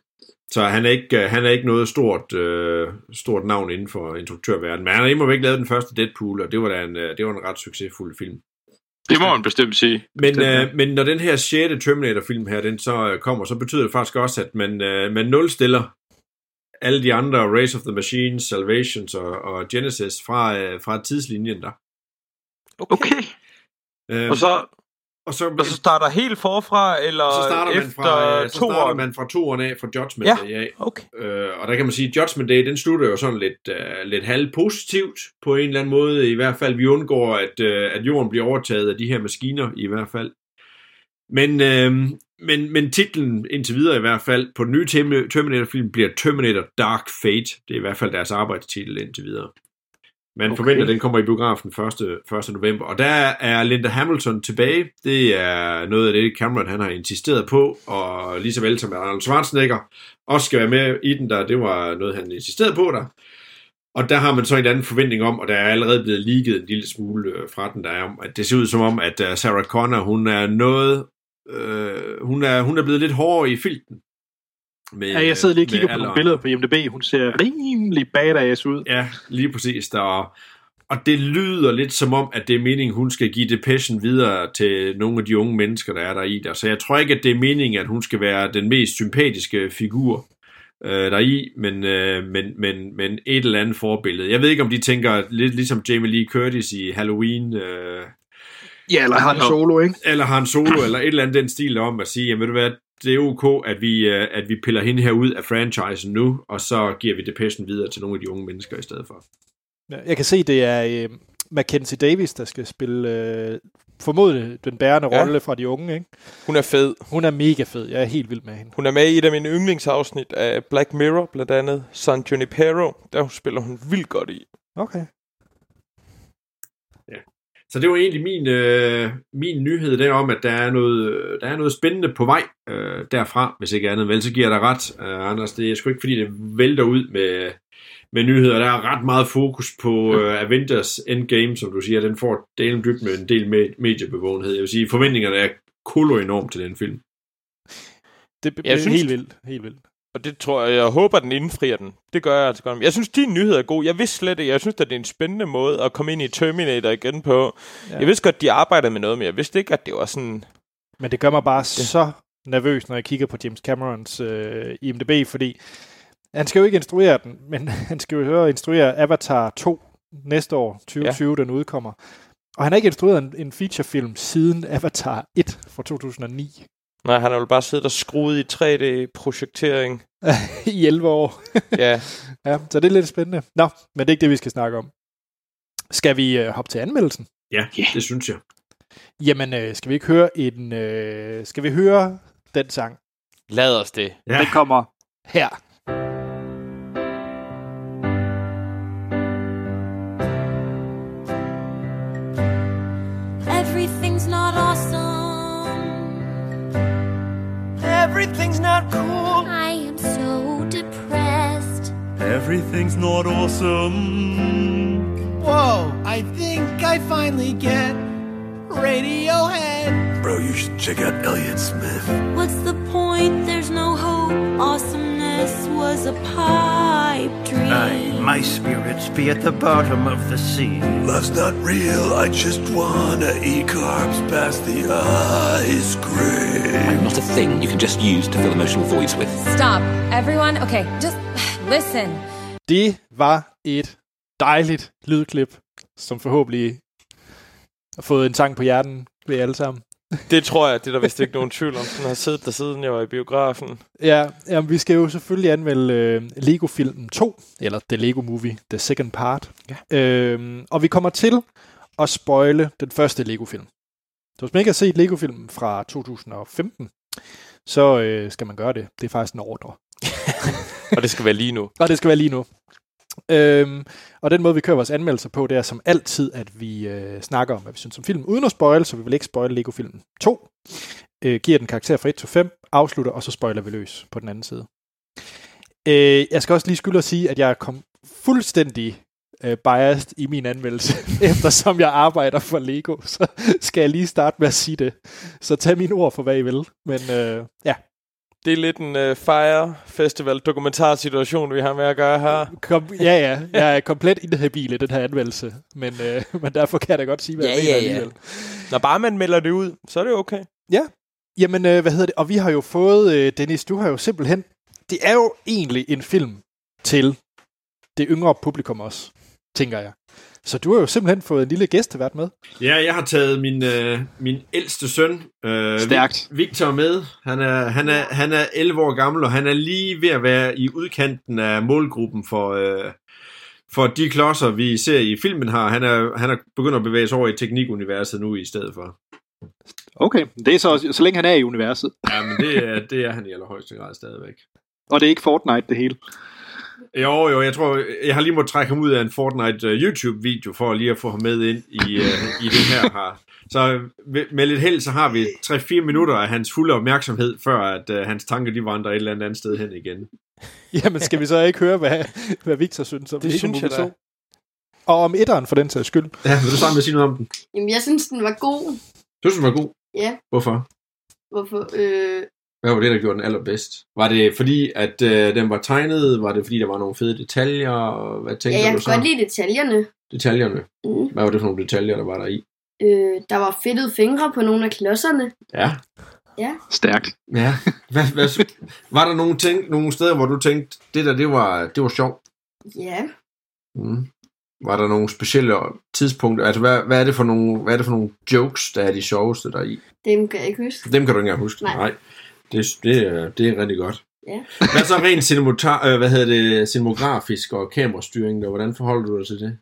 Så han er ikke, øh, han er ikke noget stort, øh, stort navn inden for instruktørverdenen. Men han har imod ikke lavet den første Deadpool, og det var, da en, øh, det var en ret succesfuld film. Det må man bestemt sige. Men, Bestemt, ja. øh, men når den her 6. Terminator-film her, den så øh, kommer, så betyder det faktisk også, at man, øh, man nulstiller alle de andre Race of the Machines, Salvations og, og Genesis fra, øh, fra tidslinjen der. Okay. Øh, Og så, og så, og så starter helt forfra, eller så starter man efter fra, øh, så starter man fra toeren af, fra Judgment Ja. Day af. Okay. Øh, og der kan man sige, at Judgment Day, den slutter jo sådan lidt, øh, lidt halvpositivt på en eller anden måde. I hvert fald, vi undgår, at, øh, at jorden bliver overtaget af de her maskiner, i hvert fald. Men, øh, men, men titlen indtil videre i hvert fald på den nye Term- Terminator-film bliver Terminator Dark Fate. Det er i hvert fald deres arbejdstitel indtil videre. Man okay. forventer, at den kommer i biografen 1. 1. november. Og der er Linda Hamilton tilbage. Det er noget af det, Cameron han har insisteret på. Og lige så vel som Arnold Schwarzenegger også skal være med i den der. Det var noget, han insisterede på der. Og der har man så en anden forventning om, og der er allerede blevet ligget en lille smule øh, fra den, der er om, at det ser ud som om, at uh, Sarah Connor, hun er noget, øh, hun, er, hun er blevet lidt hårdere i filten. Med, Ja, jeg sidder lige og kigger på nogle billeder på IMDb. Hun ser rimelig badass ud. Ja, lige præcis. Der, og det lyder lidt som om, at det er meningen, hun skal give depression videre til nogle af de unge mennesker, der er der i der. Så jeg tror ikke, at det er meningen, at hun skal være den mest sympatiske figur øh, der i, men, øh, men, men, men et eller andet forbillede. Jeg ved ikke, om de tænker lidt ligesom Jamie Lee Curtis i Halloween, øh, Ja, eller Han Solo, ikke? eller Han Solo, eller et eller andet den stil om at sige, jamen ved du hvad, det er ok, at vi, øh, at vi piller hende her ud af franchisen nu, og så giver vi depression videre til nogle af de unge mennesker i stedet for. Ja, Jeg kan se, det er øh, Mackenzie Davis, der skal spille øh, formodentlig den bærende Ja. rolle fra de unge. Ikke? Hun er fed. Hun er mega fed. Jeg er helt vild med hende. Hun er med i et af mine yndlingsafsnit af Black Mirror, blandt andet San Junipero. Der spiller hun vildt godt i. Okay. Så det var egentlig min, øh, min nyhed der om, at der er noget, der er noget spændende på vej øh, derfra, hvis ikke andet. Vel, så giver dig ret, øh, Anders. Det er sgu ikke, fordi det vælter ud med, med nyheder. Der er ret meget fokus på øh, Avengers Endgame, som du siger. Den får delen dybt med en del med mediebevågenhed. Jeg vil sige, forventningerne er kolo enormt til den film. Det er Jeg synes- helt vildt. Helt vildt. Og det tror jeg, jeg håber, den indfrier den. Det gør jeg altså godt. Jeg synes, din nyhed er god. Jeg vidste slet ikke. Jeg synes, at det er en spændende måde at komme ind i Terminator igen på. Ja. Jeg vidste godt, de arbejdede med noget, men jeg vidste ikke, at det var sådan... Men det gør mig bare så nervøs, når jeg kigger på James Camerons øh, IMDb, fordi han skal jo ikke instruere den, men (laughs) han skal jo høre instruere Avatar 2 næste år, 2020, ja. den udkommer. Og han har ikke instrueret en, en featurefilm siden Avatar 1 fra 2009 Nej, han har jo bare siddet og skruet i 3D-projektering. (laughs) i 11 år. Ja, (laughs) Ja, så det er lidt spændende. Nå, men det er ikke det, vi skal snakke om. Skal vi øh, hoppe til anmeldelsen? Ja, yeah. det synes jeg. Jamen, øh, skal vi ikke høre en... Øh, skal vi høre den sang lad os det. Ja. Den kommer her? Everything's not cool. I am so depressed. Everything's not awesome. Whoa, I think I finally get Radiohead. Bro, you should check out Elliott Smith. What's the point? There's no hope. Awesomeness was a pipe dream. Aye, my spirits be at the bottom of the sea. Love's not real. I just wanna eat carbs past the ice cream. I'm not a thing you can just use to fill emotional voids with. Stop. Everyone, okay, just (sighs) listen. Det var et dejligt lydklip, som forhåbentlig har fået en sang på hjernen ved alle sammen. Det tror jeg, det er der vist ikke nogen tvivl om. Den har siddet der siden jeg var i biografen. Ja, jamen, vi skal jo selvfølgelig anmelde øh, Lego-filmen 2, eller The Lego Movie, The Second Part. Ja. Øhm, og vi kommer til at spoile den første Lego-film. Så hvis man ikke har set Lego-filmen fra 2015, så øh, skal man gøre det. Det er faktisk en ordre. (laughs) Og det skal være lige nu. Og det skal være lige nu. Øhm, og den måde, vi kører vores anmeldelser på, det er som altid, at vi øh, snakker om, hvad vi synes om filmen, uden at spoil, så vi vil ikke spoil Lego-filmen 2. Øh, giver den karakter fra 1 til 5, afslutter, og så spoiler vi løs på den anden side. Øh, jeg skal også lige skylde at sige, at jeg kom fuldstændig øh, biased i min anmeldelse, (laughs) eftersom jeg arbejder for Lego, så skal jeg lige starte med at sige det. Så tag mine ord for, hvad I vil. Men øh, ja, det er lidt en uh, Fire Festival dokumentarsituation, vi har med at gøre her. kom, ja, ja, jeg er komplet inhabil i den her anmeldelse, men, øh, men derfor kan jeg da godt sige, hvad Ja, jeg mener ja, ja. alligevel. Når bare man melder det ud, så er det okay. Ja, jamen øh, hvad hedder det? Og vi har jo fået, øh, Dennis, du har jo simpelthen, det er jo egentlig en film til det yngre publikum også, tænker jeg. Så du har jo simpelthen fået en lille gæstevært med. Ja, jeg har taget min, øh, min ældste søn, øh, Stærkt. Victor, med. Han er, han, er, han er 11 år gammel, og han er lige ved at være i udkanten af målgruppen for, øh, for de klodser, vi ser i filmen her. Han er, han er begyndt at bevæge sig over i teknikuniverset nu i stedet for. Okay, det er så, så længe han er i universet. Ja, men det er, det er han i allerhøjeste grad stadigvæk. Og det er ikke Fortnite det hele. Jo, jo, jeg tror, jeg har lige måttet trække ham ud af en Fortnite uh, YouTube-video, for lige at få ham med ind i, uh, i det her her. Så med, lidt held, så har vi 3-4 minutter af hans fulde opmærksomhed, før at uh, hans tanker, de vandrer et eller andet, andet sted hen igen. Jamen, skal vi så ikke høre, hvad, hvad Victor synes om Det Lego synes jeg da. 2? Og om etteren for den sags skyld. Ja, vil du starte med at sige noget om den? Jamen, jeg synes, den var god. Du synes, den var god. Ja, Hvorfor? hvorfor? Øh, Hvad var det, der gjorde den allerbedst? Var det fordi, at uh, den var tegnet? Var det fordi, der var nogle fede detaljer? Og Hvad ja, tænker jeg du kan så? godt lide detaljerne. Detaljerne. Mm. Hvad var det for nogle detaljer, der var der i? Øh, der var fedtede fingre på nogle af klodserne. Ja. Stærkt. Ja. Hvad, hvad, var der nogle, ting, nogle steder, hvor du tænkte, det der, det var, det var sjovt? Ja, Mm. Var der nogle specielle tidspunkter? Altså, hvad, hvad, er det for nogle, hvad er det for nogle jokes, der er de sjoveste der i? dem kan jeg ikke huske. Dem kan du ikke engang huske. Nej. Nej. Det, det, er, det er rigtig godt. Ja. Hvad så rent cinemotar, øh, hvad hedder det, cinemagrafisk og kamerastyring? Der? Hvordan forholder du dig til det?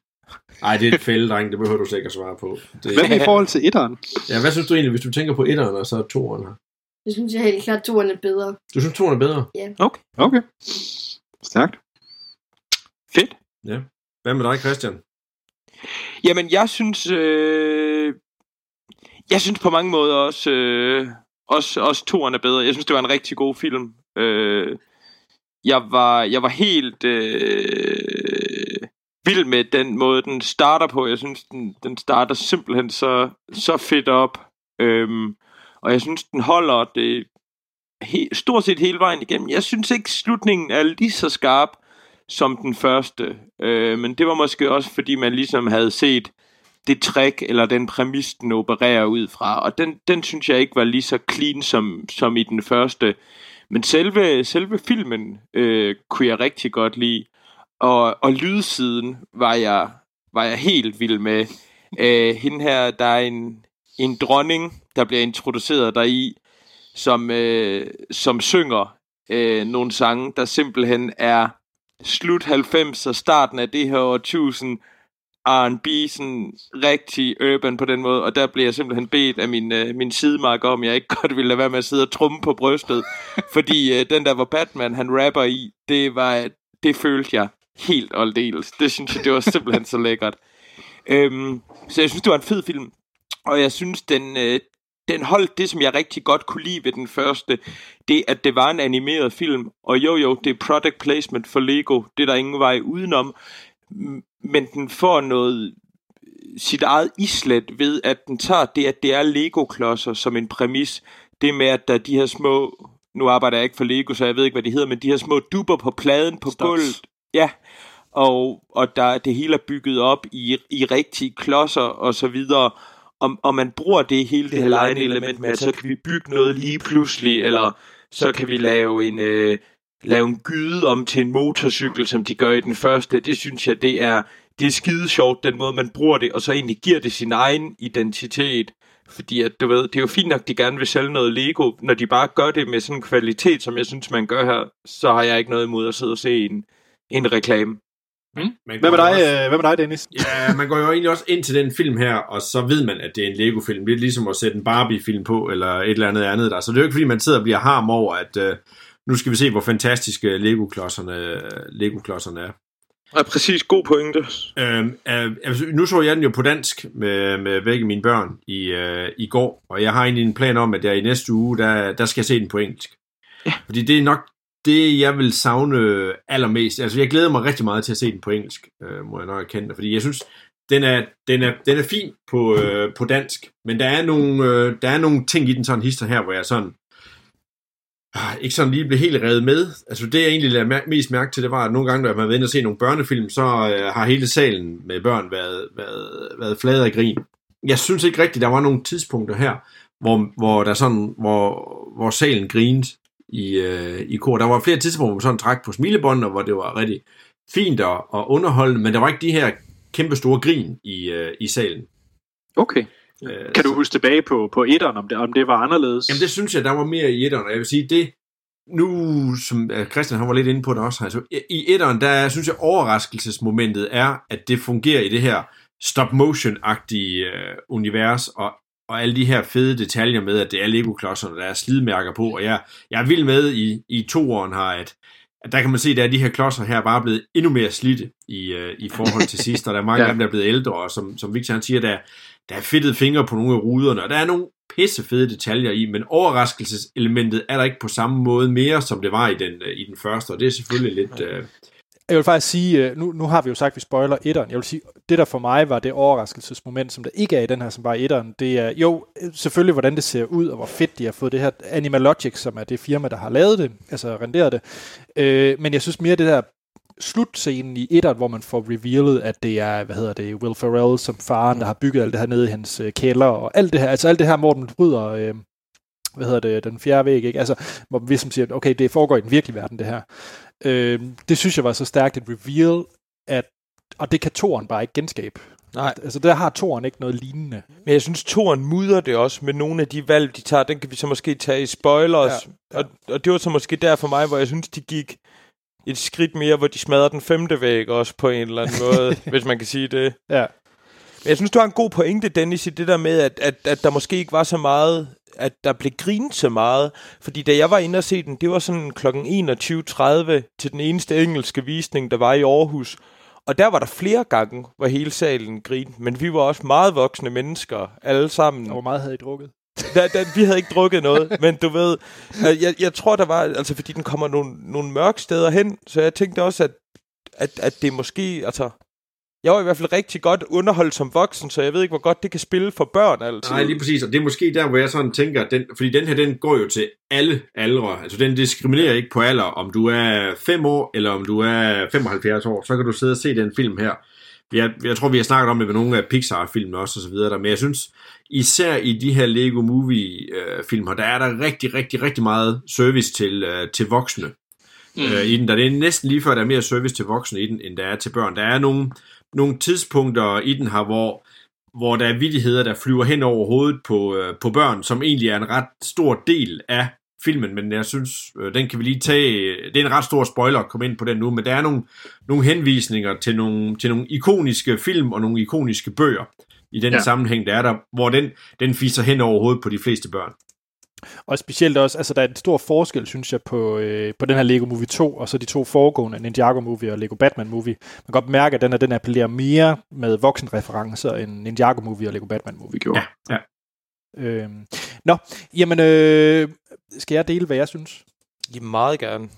Nej, det er et fælde, dreng. Det behøver du sikkert svare på. Det, Hvad med i forhold til etteren? ja, hvad synes du egentlig, hvis du tænker på etteren og så toeren her? Det synes jeg helt klart, toerne er bedre. Du synes, toeren er bedre? Okay. okay. Stærkt. Fedt. Ja. Hvad med dig, Christian? Jamen, jeg synes... Øh, jeg synes på mange måder også... Øh, også, også toeren er bedre. Jeg synes, det var en rigtig god film. Øh, jeg, var, jeg var helt øh, vild med den måde, den starter på. Jeg synes, den, den starter simpelthen så, så fedt op. Øhm, og jeg synes, den holder det he, stort set hele vejen igennem. Jeg synes ikke, slutningen er lige så skarp som den første. Øh, men det var måske også, fordi man ligesom havde set det trick, eller den præmis, den opererer ud fra. Og den, den synes jeg ikke var lige så clean som, som i den første. Men selve, selve filmen øh, kunne jeg rigtig godt lide. Og, og lydsiden var jeg, var jeg helt vild med. Æh, hende her, der er en, en dronning, der bliver introduceret deri, som, øh, som synger øh, nogle sange, der simpelthen er slut 90 og starten af det her årtusind R&B, sådan rigtig urban på den måde, og der blev jeg simpelthen bedt af min, øh, min sidemarker om, jeg ikke (laughs) godt ville lade være med at sidde og trumme på brystet, (laughs) fordi øh, den der, hvor Batman han rapper i, det var, det følte jeg helt aldeles. Det synes jeg, det var simpelthen så lækkert. Øhm, så jeg synes, det var en fed film, og jeg synes, den, øh, den holdt det, som jeg rigtig godt kunne lide ved den første, det at det var en animeret film, og jo jo, det er product placement for Lego, det er der ingen vej udenom, men den får noget sit eget islet ved, at den tager det, at det er Lego-klodser som en præmis. Det med, at der er de her små, nu arbejder jeg ikke for Lego, så jeg ved ikke, hvad de hedder, men de her små duber på pladen på Stops. gulvet. Ja, og, og der, det hele er bygget op i, i rigtige klodser og så videre. Og, og man bruger det hele det her element med, at så kan vi bygge noget lige pludselig, eller så kan vi lave en, øh, lave en gyde om til en motorcykel, som de gør i den første. Det synes jeg, det er, det er skide sjovt, den måde man bruger det, og så egentlig giver det sin egen identitet. Fordi at, du ved, det er jo fint nok, de gerne vil sælge noget Lego. Når de bare gør det med sådan en kvalitet, som jeg synes, man gør her, så har jeg ikke noget imod at sidde og se en, en reklame. Man Hvad med dig, også- øh, hvad med dig Dennis? Ja, man går jo egentlig også ind til den film her, og så ved man, at det er en Lego-film. Det er ligesom at sætte en Barbie-film på, eller et eller andet andet der. Så det er jo ikke, fordi man sidder og bliver harm over, at uh, nu skal vi se, hvor fantastiske Lego-klodserne, Lego-klodserne er. Ja, præcis, god pointe. Øhm, øh, altså, nu så jeg den jo på dansk med, med begge mine børn i, øh, i går, og jeg har egentlig en plan om, at jeg i næste uge, der, der skal jeg se den på engelsk. Ja. Fordi det er nok det, jeg vil savne allermest. Altså, jeg glæder mig rigtig meget til at se den på engelsk, øh, må jeg nok erkende. Fordi jeg synes, den er, den er, den er fin på, øh, på dansk, men der er, nogle, øh, der er nogle ting i den sådan hister her, hvor jeg sådan Ah, ikke sådan lige blev helt revet med. Altså det, jeg egentlig lader mær- mest mærke til, det var, at nogle gange, når man var inde og se nogle børnefilm, så øh, har hele salen med børn været, været, været flad af grin. Jeg synes ikke rigtigt, der var nogle tidspunkter her, hvor, hvor der sådan, hvor, hvor salen grinede i, øh, i kor. Der var flere tidspunkter, hvor man sådan trak på smilebånd, hvor det var rigtig fint og, og underholdende, men der var ikke de her kæmpe store grin i, øh, i salen. Okay. Øh, Kan du huske tilbage på, på etteren, om det, om det var anderledes? Jamen det synes jeg, der var mere i etteren, og jeg vil sige, det nu, som øh, Christian han var lidt inde på det også, altså, i etteren, der synes jeg, overraskelsesmomentet er, at det fungerer i det her stop-motion-agtige øh, univers, og, og alle de her fede detaljer med, at det er Lego-klodserne, der er slidmærker på, og jeg, jeg er vild med i, i toeren her, at, at der kan man se, at er de her klodser her bare blevet endnu mere slidte i, øh, i forhold til (laughs) sidst, og der er mange Ja. af dem, der er blevet ældre, og som, som Victor han siger, der, der er fedtet fingre på nogle af ruderne, og der er nogle pisse fede detaljer i, men overraskelseselementet er der ikke på samme måde mere, som det var i den, øh, i den første, og det er selvfølgelig lidt... Øh, Jeg vil faktisk sige, øh, nu, nu har vi jo sagt, at vi spoiler etteren. Jeg vil sige, det der for mig var det overraskelsesmoment, som der ikke er i den her, som var etteren, det er jo selvfølgelig, hvordan det ser ud, og hvor fedt de har fået det her Animalogic, som er det firma, der har lavet det, altså renderet det. Øh, men jeg synes mere det der slutscenen i etteren, hvor man får revealet, at det er, hvad hedder det, Will Ferrell som faren, der har bygget alt det her nede i hans øh, kælder, og alt det her, altså alt det her, hvor den bryder, øh, hvad hedder det, den fjerde væg, ikke? Altså, hvor vi som siger, okay, det foregår i den virkelige verden, det her. Øh, det synes jeg var så stærkt et reveal, at, og det kan toren bare ikke genskabe. Nej. Altså, der har toren ikke noget lignende. Men jeg synes, toren mudder det også med nogle af de valg, de tager. Den kan vi så måske tage i spoilers. Ja, ja. Og, og det var så måske der for mig, hvor jeg synes, de gik et skridt mere, hvor de smadrer den femte væg også på en eller anden måde, (laughs) hvis man kan sige det. Ja. Men jeg synes, du har en god pointe, Dennis, i det der med, at, at, at der måske ikke var så meget, at der blev grinet så meget. Fordi da jeg var inde og se den, det var sådan kl. 21.30 til den eneste engelske visning, der var i Aarhus. Og der var der flere gange, hvor hele salen grinede. Men vi var også meget voksne mennesker, alle sammen. Og hvor meget havde I drukket? Da, da, vi havde ikke drukket noget, men du ved, øh, jeg, jeg tror, der var, altså fordi den kommer nogle, nogle mørke steder hen, så jeg tænkte også, at, at, at det måske, altså, jeg var i hvert fald rigtig godt underholdt som voksen, så jeg ved ikke, hvor godt det kan spille for børn altid. Nej, lige præcis, og det er måske der, hvor jeg sådan tænker, at den, fordi den her, den går jo til alle aldre, altså den diskriminerer ikke på alder, om du er 5 år, eller om du er 75 år, så kan du sidde og se den film her. Jeg, jeg tror, vi har snakket om det med nogle af Pixar-filmene også, og så videre der, men jeg synes, især i de her Lego Movie-filmer, der er der rigtig, rigtig, rigtig meget service til, øh, til voksne mm. øh, i den. Der det er næsten lige før, der er mere service til voksne i den, end der er til børn. Der er nogle, nogle tidspunkter i den her, hvor, hvor der er vidigheder, der flyver hen over hovedet på, øh, på børn, som egentlig er en ret stor del af filmen, men jeg synes, øh, den kan vi lige tage, det er en ret stor spoiler at komme ind på den nu, men der er nogle, nogle henvisninger til nogle, til nogle ikoniske film og nogle ikoniske bøger i den ja. Sammenhæng, der er der, hvor den, den fiser hen over hovedet på de fleste børn. Og specielt også, altså der er en stor forskel, synes jeg, på, øh, på den her Lego Movie 2, og så de to foregående, Ninjago Movie og Lego Batman Movie. Man kan godt mærke, at den, her, den appellerer mere med voksenreferencer end Ninjago Movie og Lego Batman Movie. Vi gjorde. Ja, ja. Øhm, nå, jamen, øh, skal jeg dele, hvad jeg synes? Ja, meget gerne.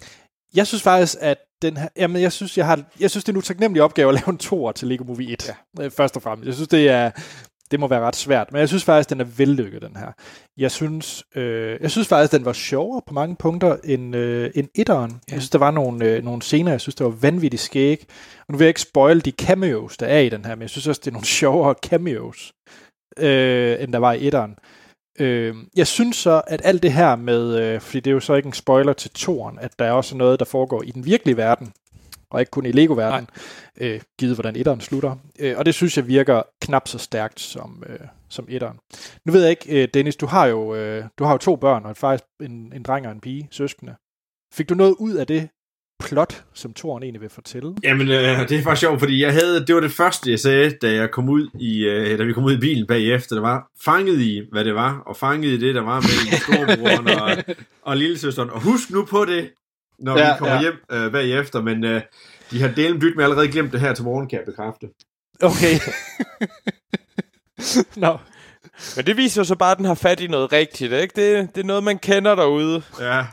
Jeg synes faktisk, at den her, jamen jeg synes, jeg har, jeg synes, det er en utaknemmelig opgave at lave en toer til Lego Movie 1. Ja. Først og fremmest. Jeg synes, det er, det må være ret svært. Men jeg synes faktisk, den er vellykket, den her. Jeg synes, øh, jeg synes faktisk, den var sjovere på mange punkter end, øh, end etteren. Ja. Jeg synes, der var nogle, øh, nogle scener, jeg synes, der var vanvittigt skæg. Og nu vil jeg ikke spoil de cameos, der er i den her, men jeg synes også, det er nogle (laughs) sjovere cameos, øh, end der var i etteren. Øh, jeg synes så, at alt det her med, øh, fordi det er jo så ikke en spoiler til toren, at der er også noget, der foregår i den virkelige verden, og ikke kun i Lego-verden, øh, givet hvordan etteren slutter. Øh, og det synes jeg virker knap så stærkt som, øh, som etteren. Nu ved jeg ikke, øh, Dennis, du har jo, øh, du har jo to børn, og faktisk en, en dreng og en pige, søskende. Fik du noget ud af det plot, som toren egentlig vil fortælle? Jamen, øh, det er faktisk sjovt, fordi jeg havde, det var det første, jeg sagde, da, jeg kom ud i, øh, da vi kom ud i bilen bagefter. Det var fanget i, hvad det var, og fanget i det, der var mellem (laughs) storebroren og, og lillesøsteren. Og husk nu på det, når ja, vi kommer ja. hjem øh, bagefter, men øh, de har delen byt med allerede glemt det her til morgen, kan jeg bekræfte. Okay. (laughs) Nå, Men det viser jo så bare, at den har fat i noget rigtigt, ikke? Det, det er noget, man kender derude. Ja,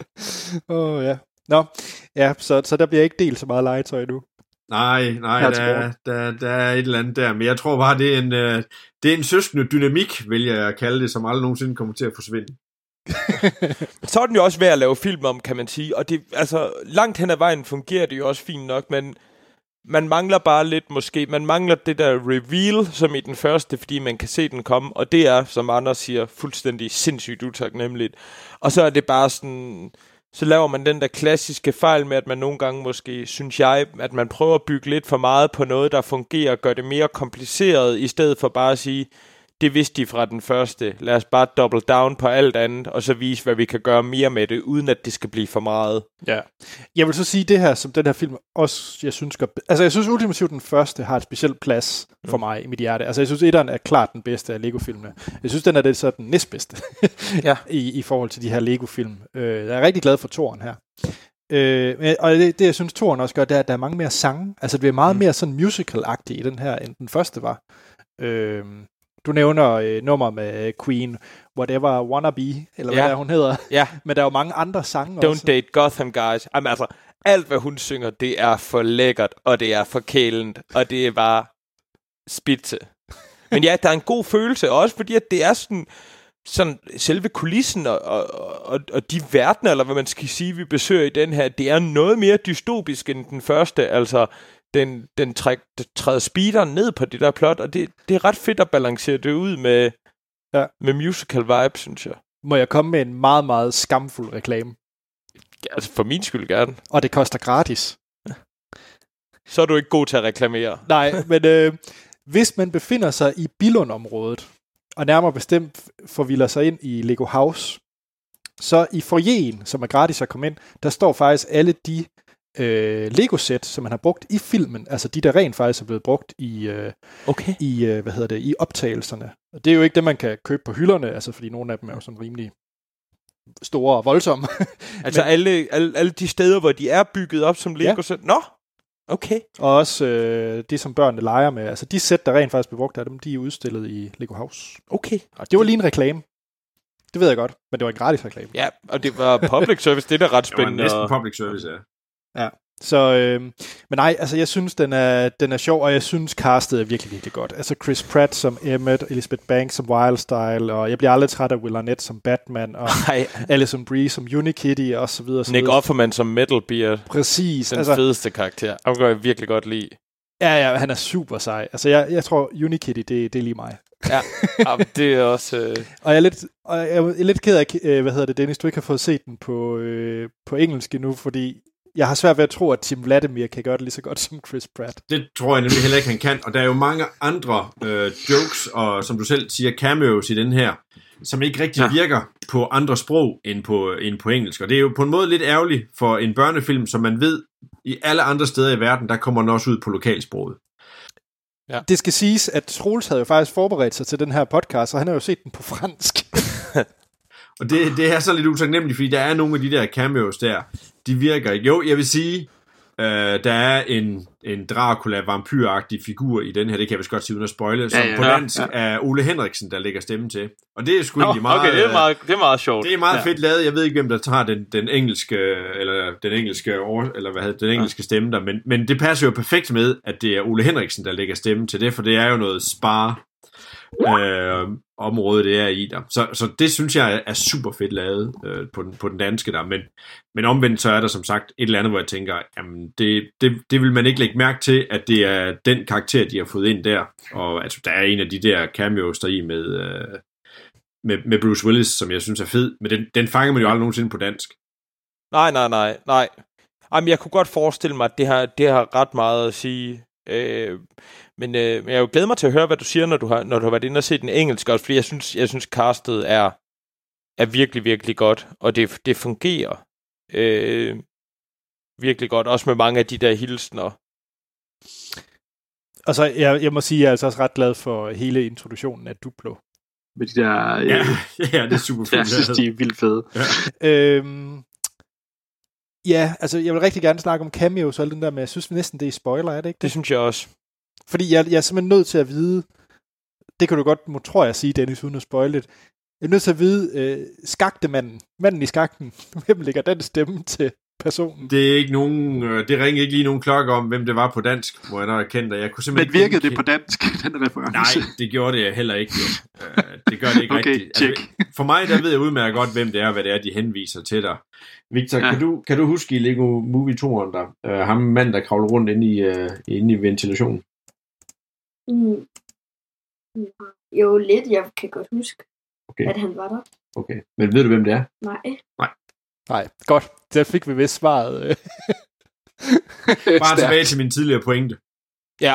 (laughs) Åh, oh, ja. Nå, ja, så, så der bliver ikke delt så meget legetøj nu. Nej, nej, der, morgen. der, der er et eller andet der. Men jeg tror bare, det er en, øh, det er en søskende dynamik, vil jeg kalde det, som aldrig nogensinde kommer til at forsvinde. (laughs) Så er den jo også værd at lave film om, kan man sige. Og det, altså, langt hen ad vejen fungerer det jo også fint nok, men man mangler bare lidt måske. Man mangler det der reveal, som i den første, fordi man kan se den komme. Og det er, som andre siger, fuldstændig sindssygt utaknemmeligt. Og så er det bare sådan... Så laver man den der klassiske fejl med, at man nogle gange måske, synes jeg, at man prøver at bygge lidt for meget på noget, der fungerer, gør det mere kompliceret, i stedet for bare at sige, det vidste de fra den første. Lad os bare double down på alt andet, og så vise, hvad vi kan gøre mere med det, uden at det skal blive for meget. Ja. Jeg vil så sige det her, som den her film også, jeg synes, gør, altså jeg synes ultimativt, den første har et specielt plads for mig i mit hjerte. Altså jeg synes, etteren er klart den bedste af Lego-filmene. Jeg synes, den er det så den næstbedste (laughs) Ja. i, i forhold til de her Lego-film. Øh, jeg er rigtig glad for toren her. Øh, og det, det, jeg synes, toren også gør, det er, at der er mange mere sange. Altså det bliver meget mm. mere sådan musical-agtigt i den her, end den første var. Øh, du nævner øh, nummer med Queen, Whatever Wanna Be, eller hvad Ja. det er, hun hedder. Ja. (laughs) Men der er jo mange andre sange Don't også. date Gotham, guys. Jamen altså, alt hvad hun synger, det er for lækkert, og det er for kælent, og det er bare spidse. (laughs) Men ja, der er en god følelse, også fordi at det er sådan, sådan selve kulissen og, og, og, og de verdener, eller hvad man skal sige, vi besøger i den her, det er noget mere dystopisk end den første. Altså, den, den træk, træder speederen ned på det der plot, og det, det er ret fedt at balancere det ud med, Ja. med musical vibe, synes jeg. Må jeg komme med en meget, meget skamfuld reklame? Altså, for min skyld gerne. Og det koster gratis. (laughs) Så er du ikke god til at reklamere. Nej, men øh, hvis man befinder sig i Billund-området, og nærmere bestemt forvilder sig ind i Lego House, så i foyeren, som er gratis at komme ind, der står faktisk alle de øh, Lego-sæt, som man har brugt i filmen, altså de, der rent faktisk er blevet brugt i, øh, Okay. i, øh, hvad hedder det, i optagelserne. Og det er jo ikke det, man kan købe på hylderne, altså fordi nogle af dem er jo sådan rimelig store og voldsomme. (laughs) Altså Men- alle, alle, alle de steder, hvor de er bygget op som Lego sæt. Nå, okay. og også øh, det, som børnene leger med. Altså de sæt, der rent faktisk blev brugt af dem, de er udstillet i Lego House. Okay. Og det var lige en reklame. Det ved jeg godt, men det var en gratis reklame. Ja, og det var public (laughs) service, det er da ret Det var spændende. næsten public service, ja. Så, øh, men nej, altså jeg synes, den er, den er sjov, og jeg synes, castet er virkelig, virkelig godt. Altså Chris Pratt som Emmett, Elizabeth Banks som Wildstyle, og jeg bliver aldrig træt af Will Arnett som Batman, og (laughs) Nej, Alison Brie som Unikitty, og så videre. Så Nick videre. Offerman som Metal Beard. Præcis. Den Altså, fedeste karakter. Ham kan jeg virkelig godt lide. ja, ja, han er super sej. Altså jeg, jeg tror, Unikitty, det, det er lige mig. Ja, Jamen, det er også... Øh... (laughs) Og jeg er lidt, og jeg er lidt ked af, øh, hvad hedder det, Dennis, du ikke har fået set den på, øh, på engelsk endnu, fordi jeg har svært ved at tro, at Tim Vladimir kan gøre det lige så godt som Chris Pratt. Det tror jeg nemlig heller ikke, han kan. Og der er jo mange andre øh, jokes, og som du selv siger, cameos i den her, som ikke rigtig ja. virker på andre sprog end på, end på engelsk. Og det er jo på en måde lidt ærgerligt for en børnefilm, som man ved, i alle andre steder i verden, der kommer den også ud på lokalsproget. Ja. Det skal siges, at Troels havde jo faktisk forberedt sig til den her podcast, og han har jo set den på fransk. (laughs) Og det, det er så lidt utaknemmeligt, fordi der er nogle af de der cameos der, de virker ikke. Jo, jeg vil sige, øh, der er en, en Dracula-vampyragtig figur i den her, det kan jeg vist godt sige uden at spoile, som Ja, ja. på Ja, dansk ja. er Ole Henriksen, der lægger stemme til. Og det er sgu egentlig meget... okay, det er meget, det er meget sjovt. Det er meget Ja. ja. fedt lavet. Jeg ved ikke, hvem der tager den, den engelske eller den engelske over, eller hvad hedder den engelske stemme der, men, men det passer jo perfekt med, at det er Ole Henriksen, der lægger stemme til det, for det er jo noget spar øh, område, det er i der. Så, så det synes jeg er- super fedt lavet øh, på, den, på den danske der, men, men omvendt så er der som sagt et eller andet, hvor jeg tænker, jamen det, det, det vil man ikke lægge mærke til, at det er den karakter, de har fået ind der, og altså der er en af de der cameos der i med, øh, med, med Bruce Willis, som jeg synes er fed, men den, den fanger man jo aldrig nogensinde på dansk. Nej, nej, nej, nej. Jamen, jeg kunne godt forestille mig, at det har, det har ret meget at sige. Øh, men, øh, men jeg vil glæde mig til at høre, hvad du siger, når du har, når du har været inde og set den engelske også, fordi jeg synes, jeg synes castet er, er virkelig, virkelig godt, og det, det fungerer øh, virkelig godt, også med mange af de der hilsner. Og så, jeg, jeg må sige, at jeg er altså også ret glad for hele introduktionen af Duplo. Med de der... øh, Ja, (laughs) ja det er super fedt. Jeg synes, de er vildt fede. Øhm, ja, altså jeg vil rigtig gerne snakke om cameos og alt den der, men jeg synes næsten, det er spoiler, er det ikke Det synes jeg også. Fordi jeg, jeg er simpelthen nødt til at vide, det kan du godt, må, tror jeg, sige, Dennis, uden at spoile det. Jeg er nødt til at vide, øh, skagtemanden, manden i skakten, (laughs) hvem lægger den stemme til personen? Det er ikke nogen, øh, det ringer ikke lige nogen klokke om, hvem det var på dansk, hvor jeg nok erkendte, at jeg kunne Men simpelthen virkede ikke det på dansk, (laughs) den reference? Nej, det gjorde det heller ikke. Jo. Øh, det gør det ikke Okay, rigtigt. check. for mig, der ved jeg udmærket godt, hvem det er, hvad det er, de henviser til dig. Victor, ja. Kan, du, kan du huske i Lego Movie 2'eren der? Øh, ham mand, der kravler rundt inde i, øh, inde i ventilationen. Mm. Jo, lidt. Jeg kan godt huske, Okay. at han var der. Okay. Men ved du, hvem det er? Nej. Nej, godt. Der fik vi vist svaret. øh. (laughs) Bare Stærkt. tilbage til min tidligere pointe. Ja.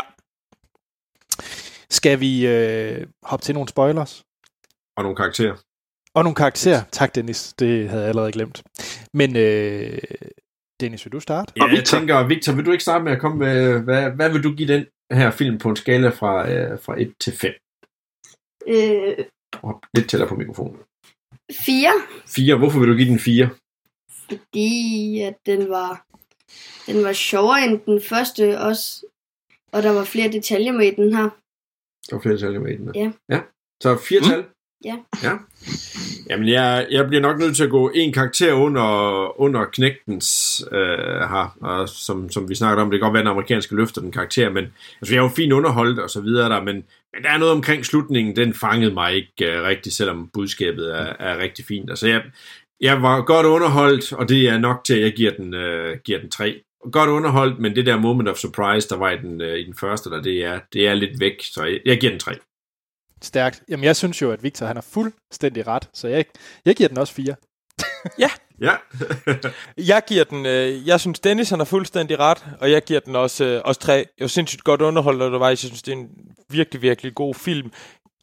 Skal vi øh, hoppe til nogle spoilers? Og nogle karakterer. Og nogle karakterer. Tak, Dennis. Det havde jeg allerede glemt. Men øh, Dennis, vil du starte? Ja, Og jeg tænker, Victor, vil du ikke starte med at komme med, hvad, hvad vil du give den her film på en skala fra, øh, fra 1 til 5? Øh, lidt tættere på mikrofonen. fire. 4. Hvorfor vil du give den 4? Fordi at den var, den var sjovere end den første også. Og der var flere detaljer med i den her. Der var flere tal med i den. Ja. ja. Så fire Mm. tal? Ja. ja. Jamen, jeg, jeg bliver nok nødt til at gå en karakter under, under knægtens øh, her, og som, som vi snakkede om, det kan godt være, at den amerikanske løfter den karakter, men altså, jeg er jo fint underholdt og så videre der, men, men der er noget omkring slutningen, den fangede mig ikke øh, rigtigt, selvom budskabet er, er rigtig fint. Altså, jeg, jeg var godt underholdt, og det er nok til, at jeg giver den, øh, giver den 3. Godt underholdt, men det der moment of surprise, der var i den, øh, i den første, der, det, er, det er lidt væk, så jeg, jeg giver den 3. Stærkt. Jamen, jeg synes jo, at Victor han har fuldstændig ret, så jeg, jeg giver den også fire. Ja. (laughs) Jeg giver den, øh, jeg synes Dennis han har fuldstændig ret, og jeg giver den også, øh, også tre. Jeg var sindssygt godt underholdt undervejs, jeg synes det er en virkelig, virkelig god film.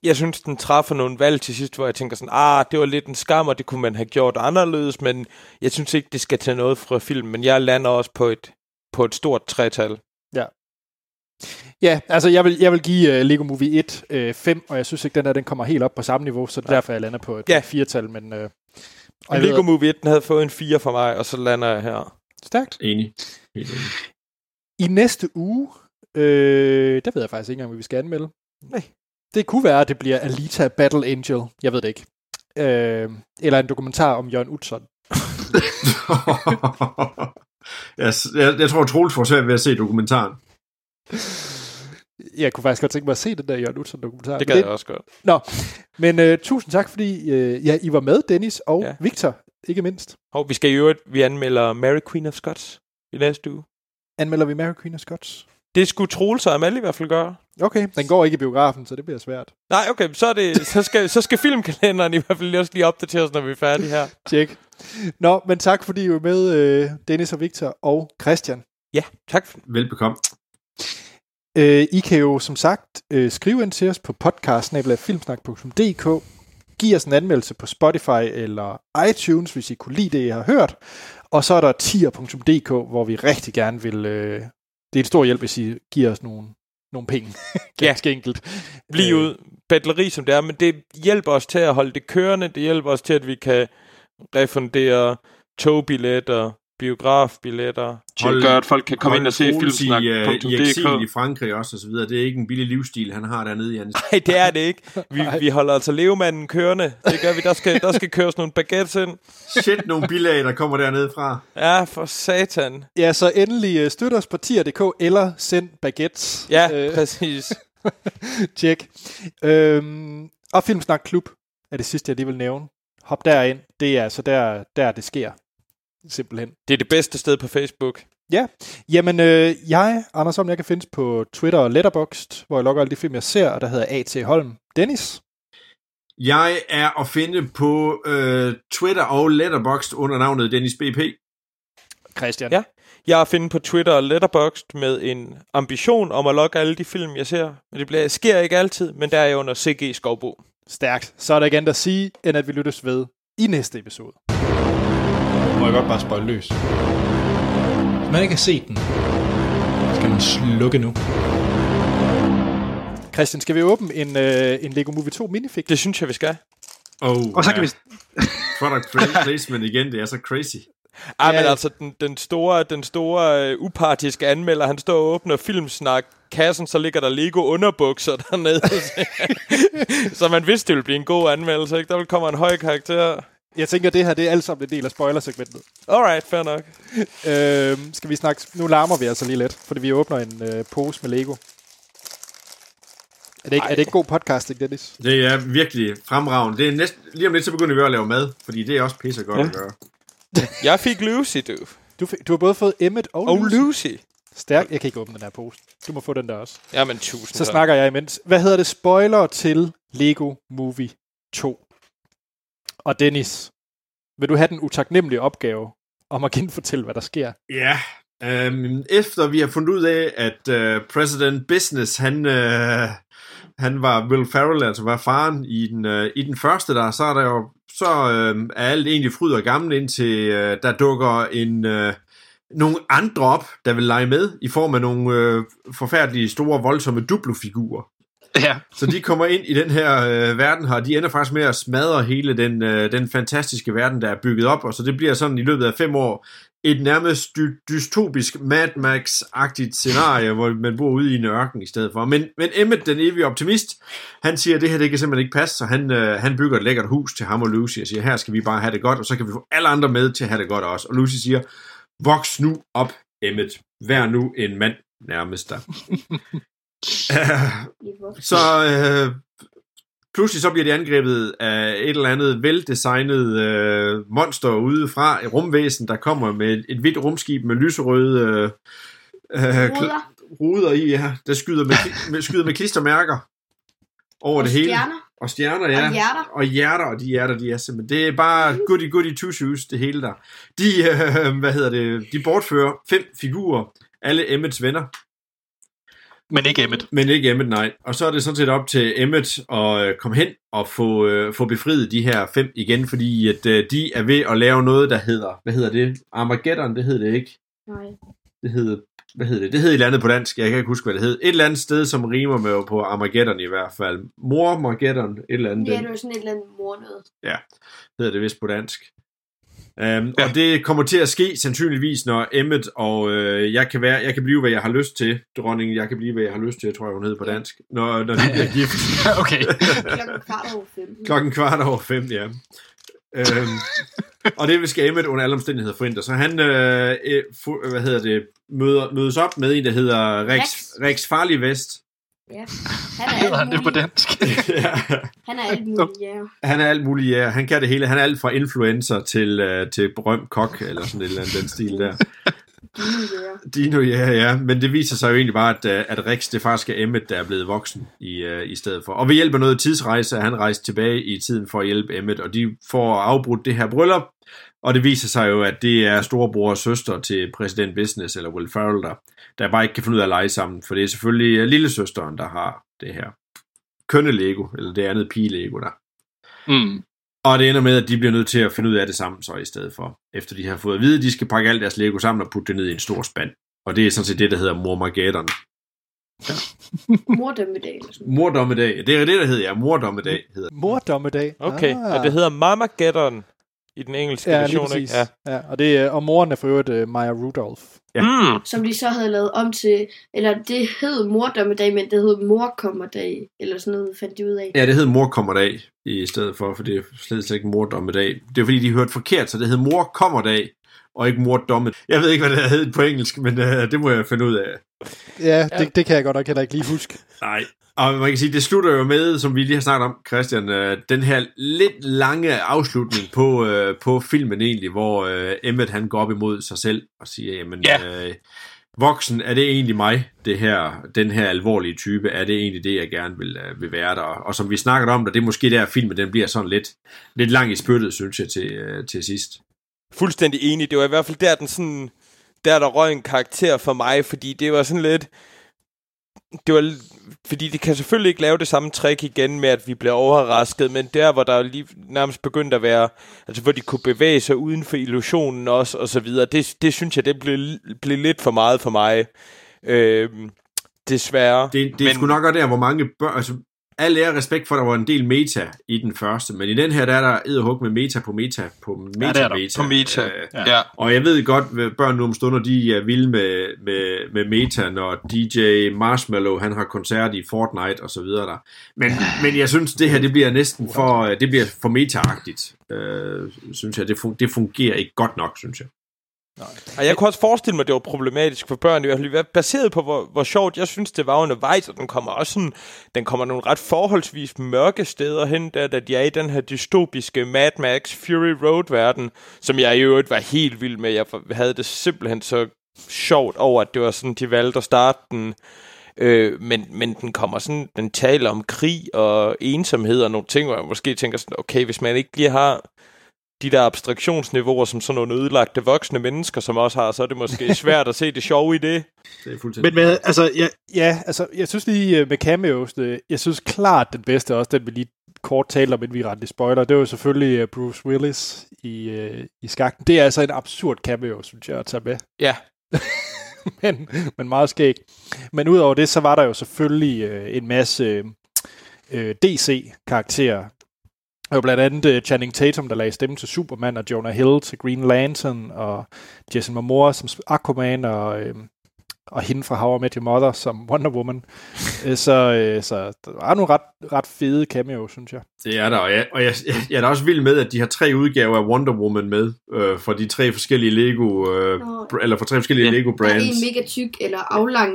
Jeg synes den træffer nogle valg til sidst, hvor jeg tænker sådan, ah, det var lidt en skam, og det kunne man have gjort anderledes, men jeg synes ikke, det skal tage noget fra filmen, men jeg lander også på et, på et stort tretal. Ja, altså jeg vil, jeg vil give uh, Lego Movie 1 uh, 5, og jeg synes ikke, den der den kommer helt op på samme niveau, så det er derfor, jeg lander på et Ja. ja. firtal. Men, uh, og Lego ved, Movie 1, den havde fået en 4 for mig, og så lander jeg her. stærkt. Enig. Enig. I næste uge, øh, der ved jeg faktisk ikke engang, hvad vi skal anmelde. Nej. Det kunne være, at det bliver Alita Battle Angel. Jeg ved det ikke. Øh, eller en dokumentar om Jørgen Utzon. (laughs) jeg, jeg, jeg tror, Troels får svært ved at se dokumentaren. Jeg kunne faktisk godt tænke mig at se den der Jørgen Utzon dokumentar. Det gad jeg også godt. Nå, men øh, tusind tak, fordi øh, ja, I var med, Dennis og Ja. Victor, ikke mindst. Hov, vi skal i øvrigt, vi anmelder Mary Queen of Scots i næste uge. Anmelder vi Mary Queen of Scots? Det skulle Troels og Amalie i hvert fald gøre. Okay, den går ikke i biografen, så det bliver svært. Nej, okay, så, er det, så, skal, så skal filmkalenderen i hvert fald også lige opdateres, når vi er færdige her. Tjek. Nå, men tak fordi I var med, øh, Dennis og Victor og Christian. Ja, tak. Velbekomme. Øh, I kan jo som sagt øh, skrive ind til os på podcast-filmsnak.dk Giv os en anmeldelse på Spotify eller iTunes, hvis I kunne lide det, I har hørt. Og så er der tier.dk, hvor vi rigtig gerne vil... Øh, det er en stor hjælp, hvis I giver os nogle, nogle penge. (laughs) Ganske enkelt. Bliv Øh, ud. Battleri som det er, men det hjælper os til at holde det kørende. Det hjælper os til, at vi kan refundere togbilletter, biografbilletter. Til at gøre, at folk kan komme ind og se Troels i, øh, i eksil i filmsnak.dk. Frankrig også, og så videre. Det er ikke en billig livsstil, han har dernede, Janis. Nej, det er det ikke. Vi, vi holder altså levemanden kørende. Det gør vi. Der skal, der skal køres nogle baguettes ind. Shit, nogle bilag, der kommer dernede fra. Ja, for satan. Ja, så endelig øh, støt os på tier.dk eller send baguettes. Ja, Øh, præcis. (laughs) Tjek. Øhm, og Filmsnak Klub er det sidste, jeg lige vil nævne. Hop derind. Det er altså der, der det sker. Simpelthen. Det er det bedste sted på Facebook. Ja, jamen øh, jeg, Anders Holm, jeg kan findes på Twitter og Letterboxd, hvor jeg logger alle de film, jeg ser, og der hedder A.T. Holm. Dennis? Jeg er at finde på øh, Twitter og Letterboxd under navnet Dennis BP. Christian? Ja. Jeg er at finde på Twitter og Letterboxd med en ambition om at logge alle de film, jeg ser. Men det bliver, sker ikke altid, men der er jeg under CG Skovbo. Stærkt. Så er der ikke andet at sige, end at vi lyttes ved i næste episode. Må jeg godt bare spøjle løs. Hvis man ikke har set den, skal man slukke nu. Christian, skal vi åbne en, øh, en Lego Movie 2 minifig? Det synes jeg, vi skal. Oh, Og så kan vi... Product (laughs) placement igen, det er så crazy. Ej, men Ja. altså, den, den store, den store uh, upartiske anmelder, han står og åbner filmsnak kassen, så ligger der Lego underbukser dernede. (laughs) så man vidste, det ville blive en god anmeldelse, ikke? Der vil komme en høj karakter. Jeg tænker, det her det er alt sammen en del af spoilersegmentet. Alright, fair nok. (laughs) Øhm, skal vi snakke... Nu larmer vi altså lige lidt, fordi vi åbner en øh, pose med Lego. Er det, ikke, er det ikke god podcasting, Dennis? Det er virkelig fremragende. Det er næsten, lige om lidt, så begynder vi at lave mad, fordi det er også pisse godt Ja. ja. at gøre. (laughs) Jeg fik Lucy, du. Du, fik, du har både fået Emmet og, Og Lucy. Lucy. Stærk. Jeg kan ikke åbne den her pose. Du må få den der også. Jamen, tusind Så tak. snakker jeg imens. Hvad hedder det? Spoiler til Lego Movie 2. Og Dennis, vil du have den utaknemmelige opgave om at genfortælle, hvad der sker? Ja, øhm, efter vi har fundet ud af, at øh, President Business, han, øh, han var Will Ferrell, altså var faren i den, øh, i den første der, så er der jo, så øh, er alt egentlig fryd og gammel, indtil øh, der dukker en, øh, nogle andre op, der vil lege med, i form af nogle øh, forfærdelige, store, voldsomme duplofigurer. Ja. Så de kommer ind i den her øh, verden her, og de ender faktisk med at smadre hele den, øh, den fantastiske verden, der er bygget op, og så det bliver sådan i løbet af fem år et nærmest dy- dystopisk Mad Max-agtigt scenarie, hvor man bor ude i en ørken i stedet for. Men, men Emmet, den evige optimist, han siger, at det her det kan simpelthen ikke passe, så han, øh, han bygger et lækkert hus til ham og Lucy, og siger, her skal vi bare have det godt, og så kan vi få alle andre med til at have det godt også. Og Lucy siger, voks nu op, Emmet. Vær nu en mand nærmest der. (laughs) (laughs) Så øh, pludselig så bliver de angrebet af et eller andet veldesignet øh, monster ude fra et rumvæsen, der kommer med et, et hvidt rumskib med lyserøde øh, øh, Ruder ruder i, ja, der skyder med, (laughs) med, skyder med klistermærker over og det hele. stjerner Og stjerner, ja. og hjerter. Og hjerter, og de hjerter, de er simpelthen... Det er bare goody goody two shoes, det hele der. De, øh, hvad hedder det, de bortfører fem figurer, alle Emmets venner, Men ikke Emmet. men ikke Emmet, nej. Og så er det sådan set op til Emmet at øh, komme hen og få, øh, få befriet de her fem igen, fordi at øh, de er ved at lave noget, der hedder, hvad hedder det? Armageddon, det hedder det ikke. Nej. Det hedder, hvad hedder det? Det hedder et eller andet på dansk, jeg kan ikke huske, hvad det hed. Et eller andet sted, som rimer med på Armageddon i hvert fald. Mormageddon, et eller andet. Ja, det var sådan et eller andet mor noget. hedder det vist på dansk. Um, ja. Og det kommer til at ske sandsynligvis, når Emmet og øh, jeg, kan være, jeg kan blive, hvad jeg har lyst til. Dronningen, jeg kan blive, hvad jeg har lyst til, tror jeg, hun hedder på dansk. Når, når de bliver gift. (laughs) okay. Klokken kvart over fem. Klokken kvart over fem, ja. Øhm, og det vil skal Emmet under alle omstændigheder forhindre. Så han øh, øh, fu- hvad hedder det, møder, mødes op med en, der hedder Rex, Rex. Rex Farlig Vest. Ja. Han er (laughs) Hedder alt han det på dansk? (laughs) (laughs) ja. Han er alt muligt, ja. Han er alt muligt, ja. Han kan det hele. Han er alt fra influencer til, øh, til berømt kok, eller sådan et eller andet den stil der. Dino, ja. Dino, ja, ja. Men det viser sig jo egentlig bare, at, øh, at Rex, det faktisk er Emmet, der er blevet voksen i, øh, i stedet for. Og ved hjælp af noget tidsrejse er han rejst tilbage i tiden for at hjælpe Emmet, og de får afbrudt det her bryllup, og det viser sig jo, at det er storebror og søster til præsident Business, eller Will Ferrell, der, der bare ikke kan finde ud af at lege sammen, for det er selvfølgelig øh, lillesøsteren, der har det her kønne Lego, eller det andet pige Lego der. Mm. Og det ender med, at de bliver nødt til at finde ud af det sammen så i stedet for. Efter de har fået at vide, at de skal pakke alt deres Lego sammen og putte det ned i en stor spand. Og det er sådan set det, der hedder Mormageddon. (laughs) Eller sådan Mordommedag. Det er det, der hedder, ja. Mordommedag hedder det. Mordommedag. Okay, ah. og det hedder Mamageddon i den engelske Ja, version, ikke? Ja. ja. Og, det, er- og moren er for øvrigt uh, Maya Rudolph. Ja. Mm. Som de så havde lavet om til, eller det hed mordømmedag, men det hed morkommerdag, eller sådan noget, fandt de ud af. Ja, det hedder Morkommerdag i stedet for, for det er slet, slet ikke Mordommedag. Det er fordi, de hørte forkert, så det hedder Morkommerdag, og ikke Mordomme. Jeg ved ikke, hvad det hedder på engelsk, men uh, det må jeg finde ud af. Ja, det, det kan jeg godt nok heller ikke lige huske. Nej. Og man kan sige, det slutter jo med, som vi lige har snakket om, Christian, øh, den her lidt lange afslutning på, øh, på filmen egentlig, hvor øh, Emmet han går op imod sig selv og siger, jamen, Ja. øh, voksen, er det egentlig mig, det her, den her alvorlige type, er det egentlig det, jeg gerne vil, øh, vil være der? Og som vi snakkede om, der, det er måske der, filmen den bliver sådan lidt, lidt lang i spyttet, synes jeg, til, øh, til sidst. Fuldstændig enig. Det var i hvert fald der, den sådan, der der røg en karakter for mig, fordi det var sådan lidt... Det var, fordi det kan selvfølgelig ikke lave det samme trick igen med, at vi bliver overrasket, men der, hvor der lige nærmest begyndte at være, altså hvor de kunne bevæge sig uden for illusionen også, og så videre, det, det synes jeg, det blev, blev lidt for meget for mig. Øhm, desværre. Det, det er sgu nok også der, hvor mange børn, altså al ære respekt for, at der var en del meta i den første, men i den her, der er der edderhug med meta på meta på meta, Ja, det er der. meta. På meta. Øh, Ja. ja. og jeg ved godt, at børn nu om stunder, de er vilde med, med, med meta, når DJ Marshmallow, han har koncert i Fortnite og så videre der. Men, men jeg synes, det her, det bliver næsten for, det bliver for meta-agtigt. Øh, synes jeg, det, fun- det fungerer ikke godt nok, synes jeg. Og jeg kunne også forestille mig, at det var problematisk for børn. I hvert fald baseret på, hvor, hvor sjovt jeg synes, det var undervejs. Og den kommer også sådan, den kommer nogle ret forholdsvis mørke steder hen, der, da de er i den her dystopiske Mad Max Fury Road-verden, som jeg i øvrigt var helt vild med. Jeg havde det simpelthen så sjovt over, at det var sådan, de valgte at starte den. Øh, men, men den kommer sådan, den taler om krig og ensomhed og nogle ting, hvor jeg måske tænker sådan, okay, hvis man ikke lige har de der abstraktionsniveauer, som sådan nogle ødelagte voksne mennesker, som også har, så er det måske (laughs) svært at se det sjove i det. Det er fuldstændig. Men hvad, altså, jeg, Ja, altså, jeg synes lige øh, med cameos, jeg synes klart den bedste, også den vi lige kort talte om, inden vi rendte spoiler, det var jo selvfølgelig øh, Bruce Willis i, øh, i skakten. Det er altså en absurd cameo, synes jeg, at tage med. Ja, (laughs) men, men meget skæg. Men udover det, så var der jo selvfølgelig en masse øh, DC-karakterer. Der var blandt andet øh, Channing Tatum, der lagde stemme til Superman, og Jonah Hill til Green Lantern, og Jason Momoa som Aquaman, og, øh, og hende fra How I Met Your Mother som Wonder Woman. (laughs) Øh, så, øh, så der var nogle ret, ret fede cameo, synes jeg. Det er der, og jeg, og jeg, jeg, jeg er da også vild med, at de har tre udgaver af Wonder Woman med, øh, for de tre forskellige Lego, øh, eller for tre forskellige Ja. Lego Der er brands. en mega tyk eller aflang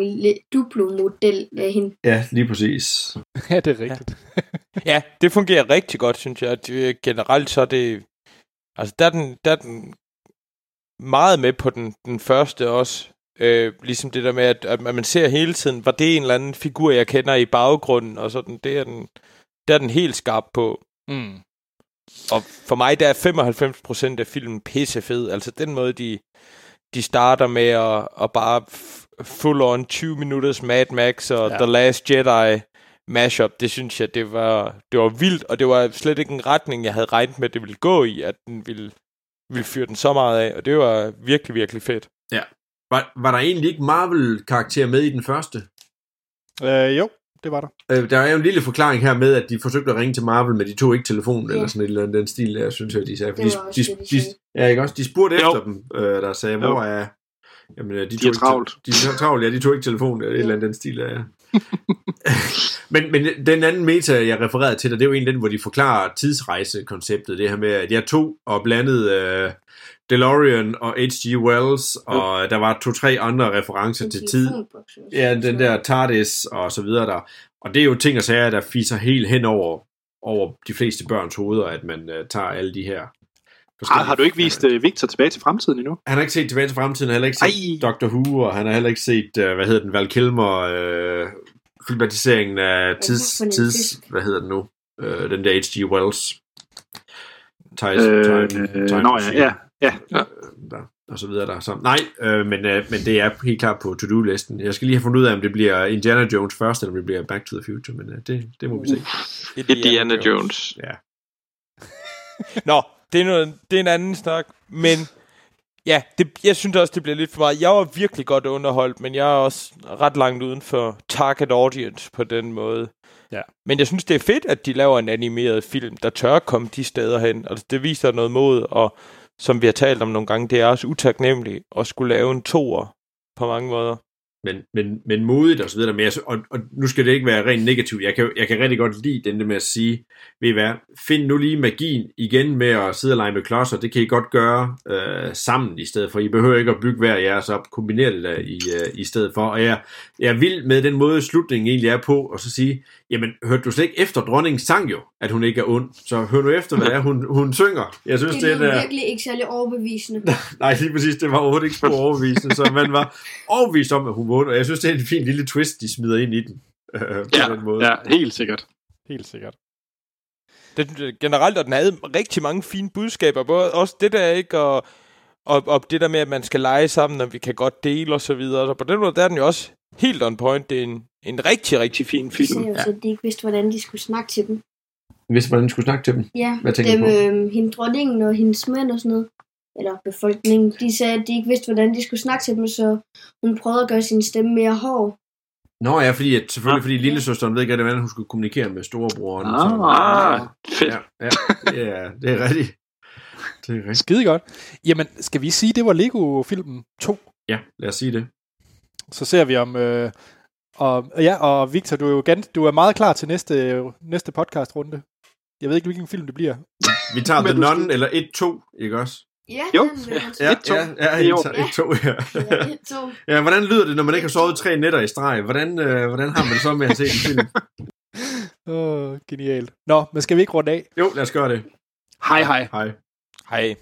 Duplo-model af hende. Ja, lige præcis. (laughs) ja, det er rigtigt. ja, (laughs) (laughs) det fungerer rigtig godt, synes jeg. Generelt så er det... Altså, der er den, der er den meget med på den, den første også. Øh, ligesom det der med, at, at man ser hele tiden, var det en eller anden figur, jeg kender i baggrunden, og sådan, det er den, der er den helt skarp på. Mm. Og for mig, der er 95% af filmen pissefed. Altså den måde, de, de starter med at, at bare full on 20 minutters Mad Max og Ja. ja. The Last Jedi mashup, det synes jeg, det var, det var vildt, og det var slet ikke en retning, jeg havde regnet med, det ville gå i, at den ville, ville fyre den så meget af, og det var virkelig, virkelig fedt. Var, var der egentlig ikke Marvel-karakter med i den første? Øh, jo, det var der. Øh, der er jo en lille forklaring her med, at de forsøgte at ringe til Marvel, men de tog ikke telefonen, Ja. eller sådan et eller andet den stil, der synes jeg, de sagde. For Det de, de, de de, ja, ikke også? De spurgte Jo. efter dem, øh, der sagde, hvor er... Jamen, de, De tog er ikke- travlt. De er travlt, ja, de tog ikke telefonen, eller et eller andet den stil, der, ja. (laughs) men, men den anden meta, jeg refererede til dig, det er jo en af den, hvor de forklarer tidsrejsekonceptet, det her med, at jeg tog og blandede uh, DeLorean og H.G. Wells, og der var to-tre andre referencer En til tid. Ja, den der TARDIS og så videre der. Og det er jo ting og sager, der fiser helt hen over, over de fleste børns hoveder, at man uh, tager alle de her har, har du ikke vist uh, Victor tilbage til fremtiden endnu? Han har ikke set Tilbage til Fremtiden, han har heller ikke set Ej. Doctor Who, og han har heller ikke set, uh, hvad hedder den, Val Kilmer, uh, filmatiseringen af tids, tids hvad hedder den nu, uh, den der H.G. Wells. Time, Øh, time, øh, time nå ja, Machine, ja, ja. øh, der, og så videre der. Så, nej, øh, men, øh, men det er helt klart på to-do-listen. Jeg skal lige have fundet ud af, om det bliver Indiana Jones først, eller om det bliver Back to the Future, men øh, det, det må vi se. Indiana Jones. Ja. Nå, det er, noget, det er en anden snak, men ja, det, jeg synes også, det bliver lidt for meget. Jeg var virkelig godt underholdt, men jeg er også ret langt uden for target audience på den måde. Ja. Men jeg synes, det er fedt, at de laver en animeret film, der tør komme de steder hen. Altså, det viser noget mod, og som vi har talt om nogle gange, det er også utaknemmeligt at skulle lave en toer på mange måder. Men, men, men modigt og så videre. Men jeg, og, og nu skal det ikke være rent negativt. Jeg kan, jeg kan rigtig godt lide den der med at sige, ved I hvad, find nu lige magien igen med at sidde og lege med klodser. Det kan I godt gøre øh, sammen i stedet for. I behøver ikke at bygge hver jeres op. Det der i, øh, i stedet for. Og jeg, jeg er vild med den måde, slutningen egentlig er på, og så sige, jamen, hørte du slet ikke efter dronningen sang jo, at hun ikke er ond. Så hør nu efter, hvad det er, hun, hun synger. Jeg synes, Det er virkelig ikke særlig overbevisende. (laughs) Nej, lige præcis. Det var overhovedet ikke spor overbevisende, så man var overbevist om, at hun vundet. Og jeg synes, det er en fin lille twist, de smider ind i den. Øh, på Ja, den måde. ja, helt sikkert. Helt sikkert. Det, generelt, og den havde rigtig mange fine budskaber, både også det der, ikke, og, og, og det der med, at man skal lege sammen, og vi kan godt dele og så videre. Så på den måde, der er den jo også helt on point. Det er en, en rigtig, rigtig fin De film. sagde jo så, at de ikke vidste, hvordan de skulle snakke til dem. Hvis man skulle snakke til dem. Ja, Hvad dem, øh, hende dronningen og hendes mænd og sådan noget, eller befolkningen, de sagde, at de ikke vidste, hvordan de skulle snakke til dem, så hun prøvede at gøre sin stemme mere hård. Nå ja, fordi, at, selvfølgelig Ah. fordi lillesøsteren ved ikke, hvordan hun skulle kommunikere med storebroren. Ah, fedt. ja, ja, det er, det er rigtigt. Det er rigtigt. Skide godt. Jamen, skal vi sige, det var Lego-filmen 2? Ja, lad os sige det. Så ser vi om... Øh, og, ja, og Victor, du er jo gans, du er meget klar til næste, næste podcast-runde. Jeg ved ikke, hvilken film det bliver. Vi tager The Nun, eller 1-2, ikke også? Ja, Jo. den Ja, Et, to. ja, ja, Jo. 1-2, ja. Ja, et, to. (laughs) Ja, hvordan lyder det, når man ikke har sovet tre nætter i streg? Hvordan, øh, hvordan har man det så med at se en film? (laughs) Åh, genialt. Nå, men skal vi ikke runde af? Jo, lad os gøre det. Hej hej. Hej. Hej.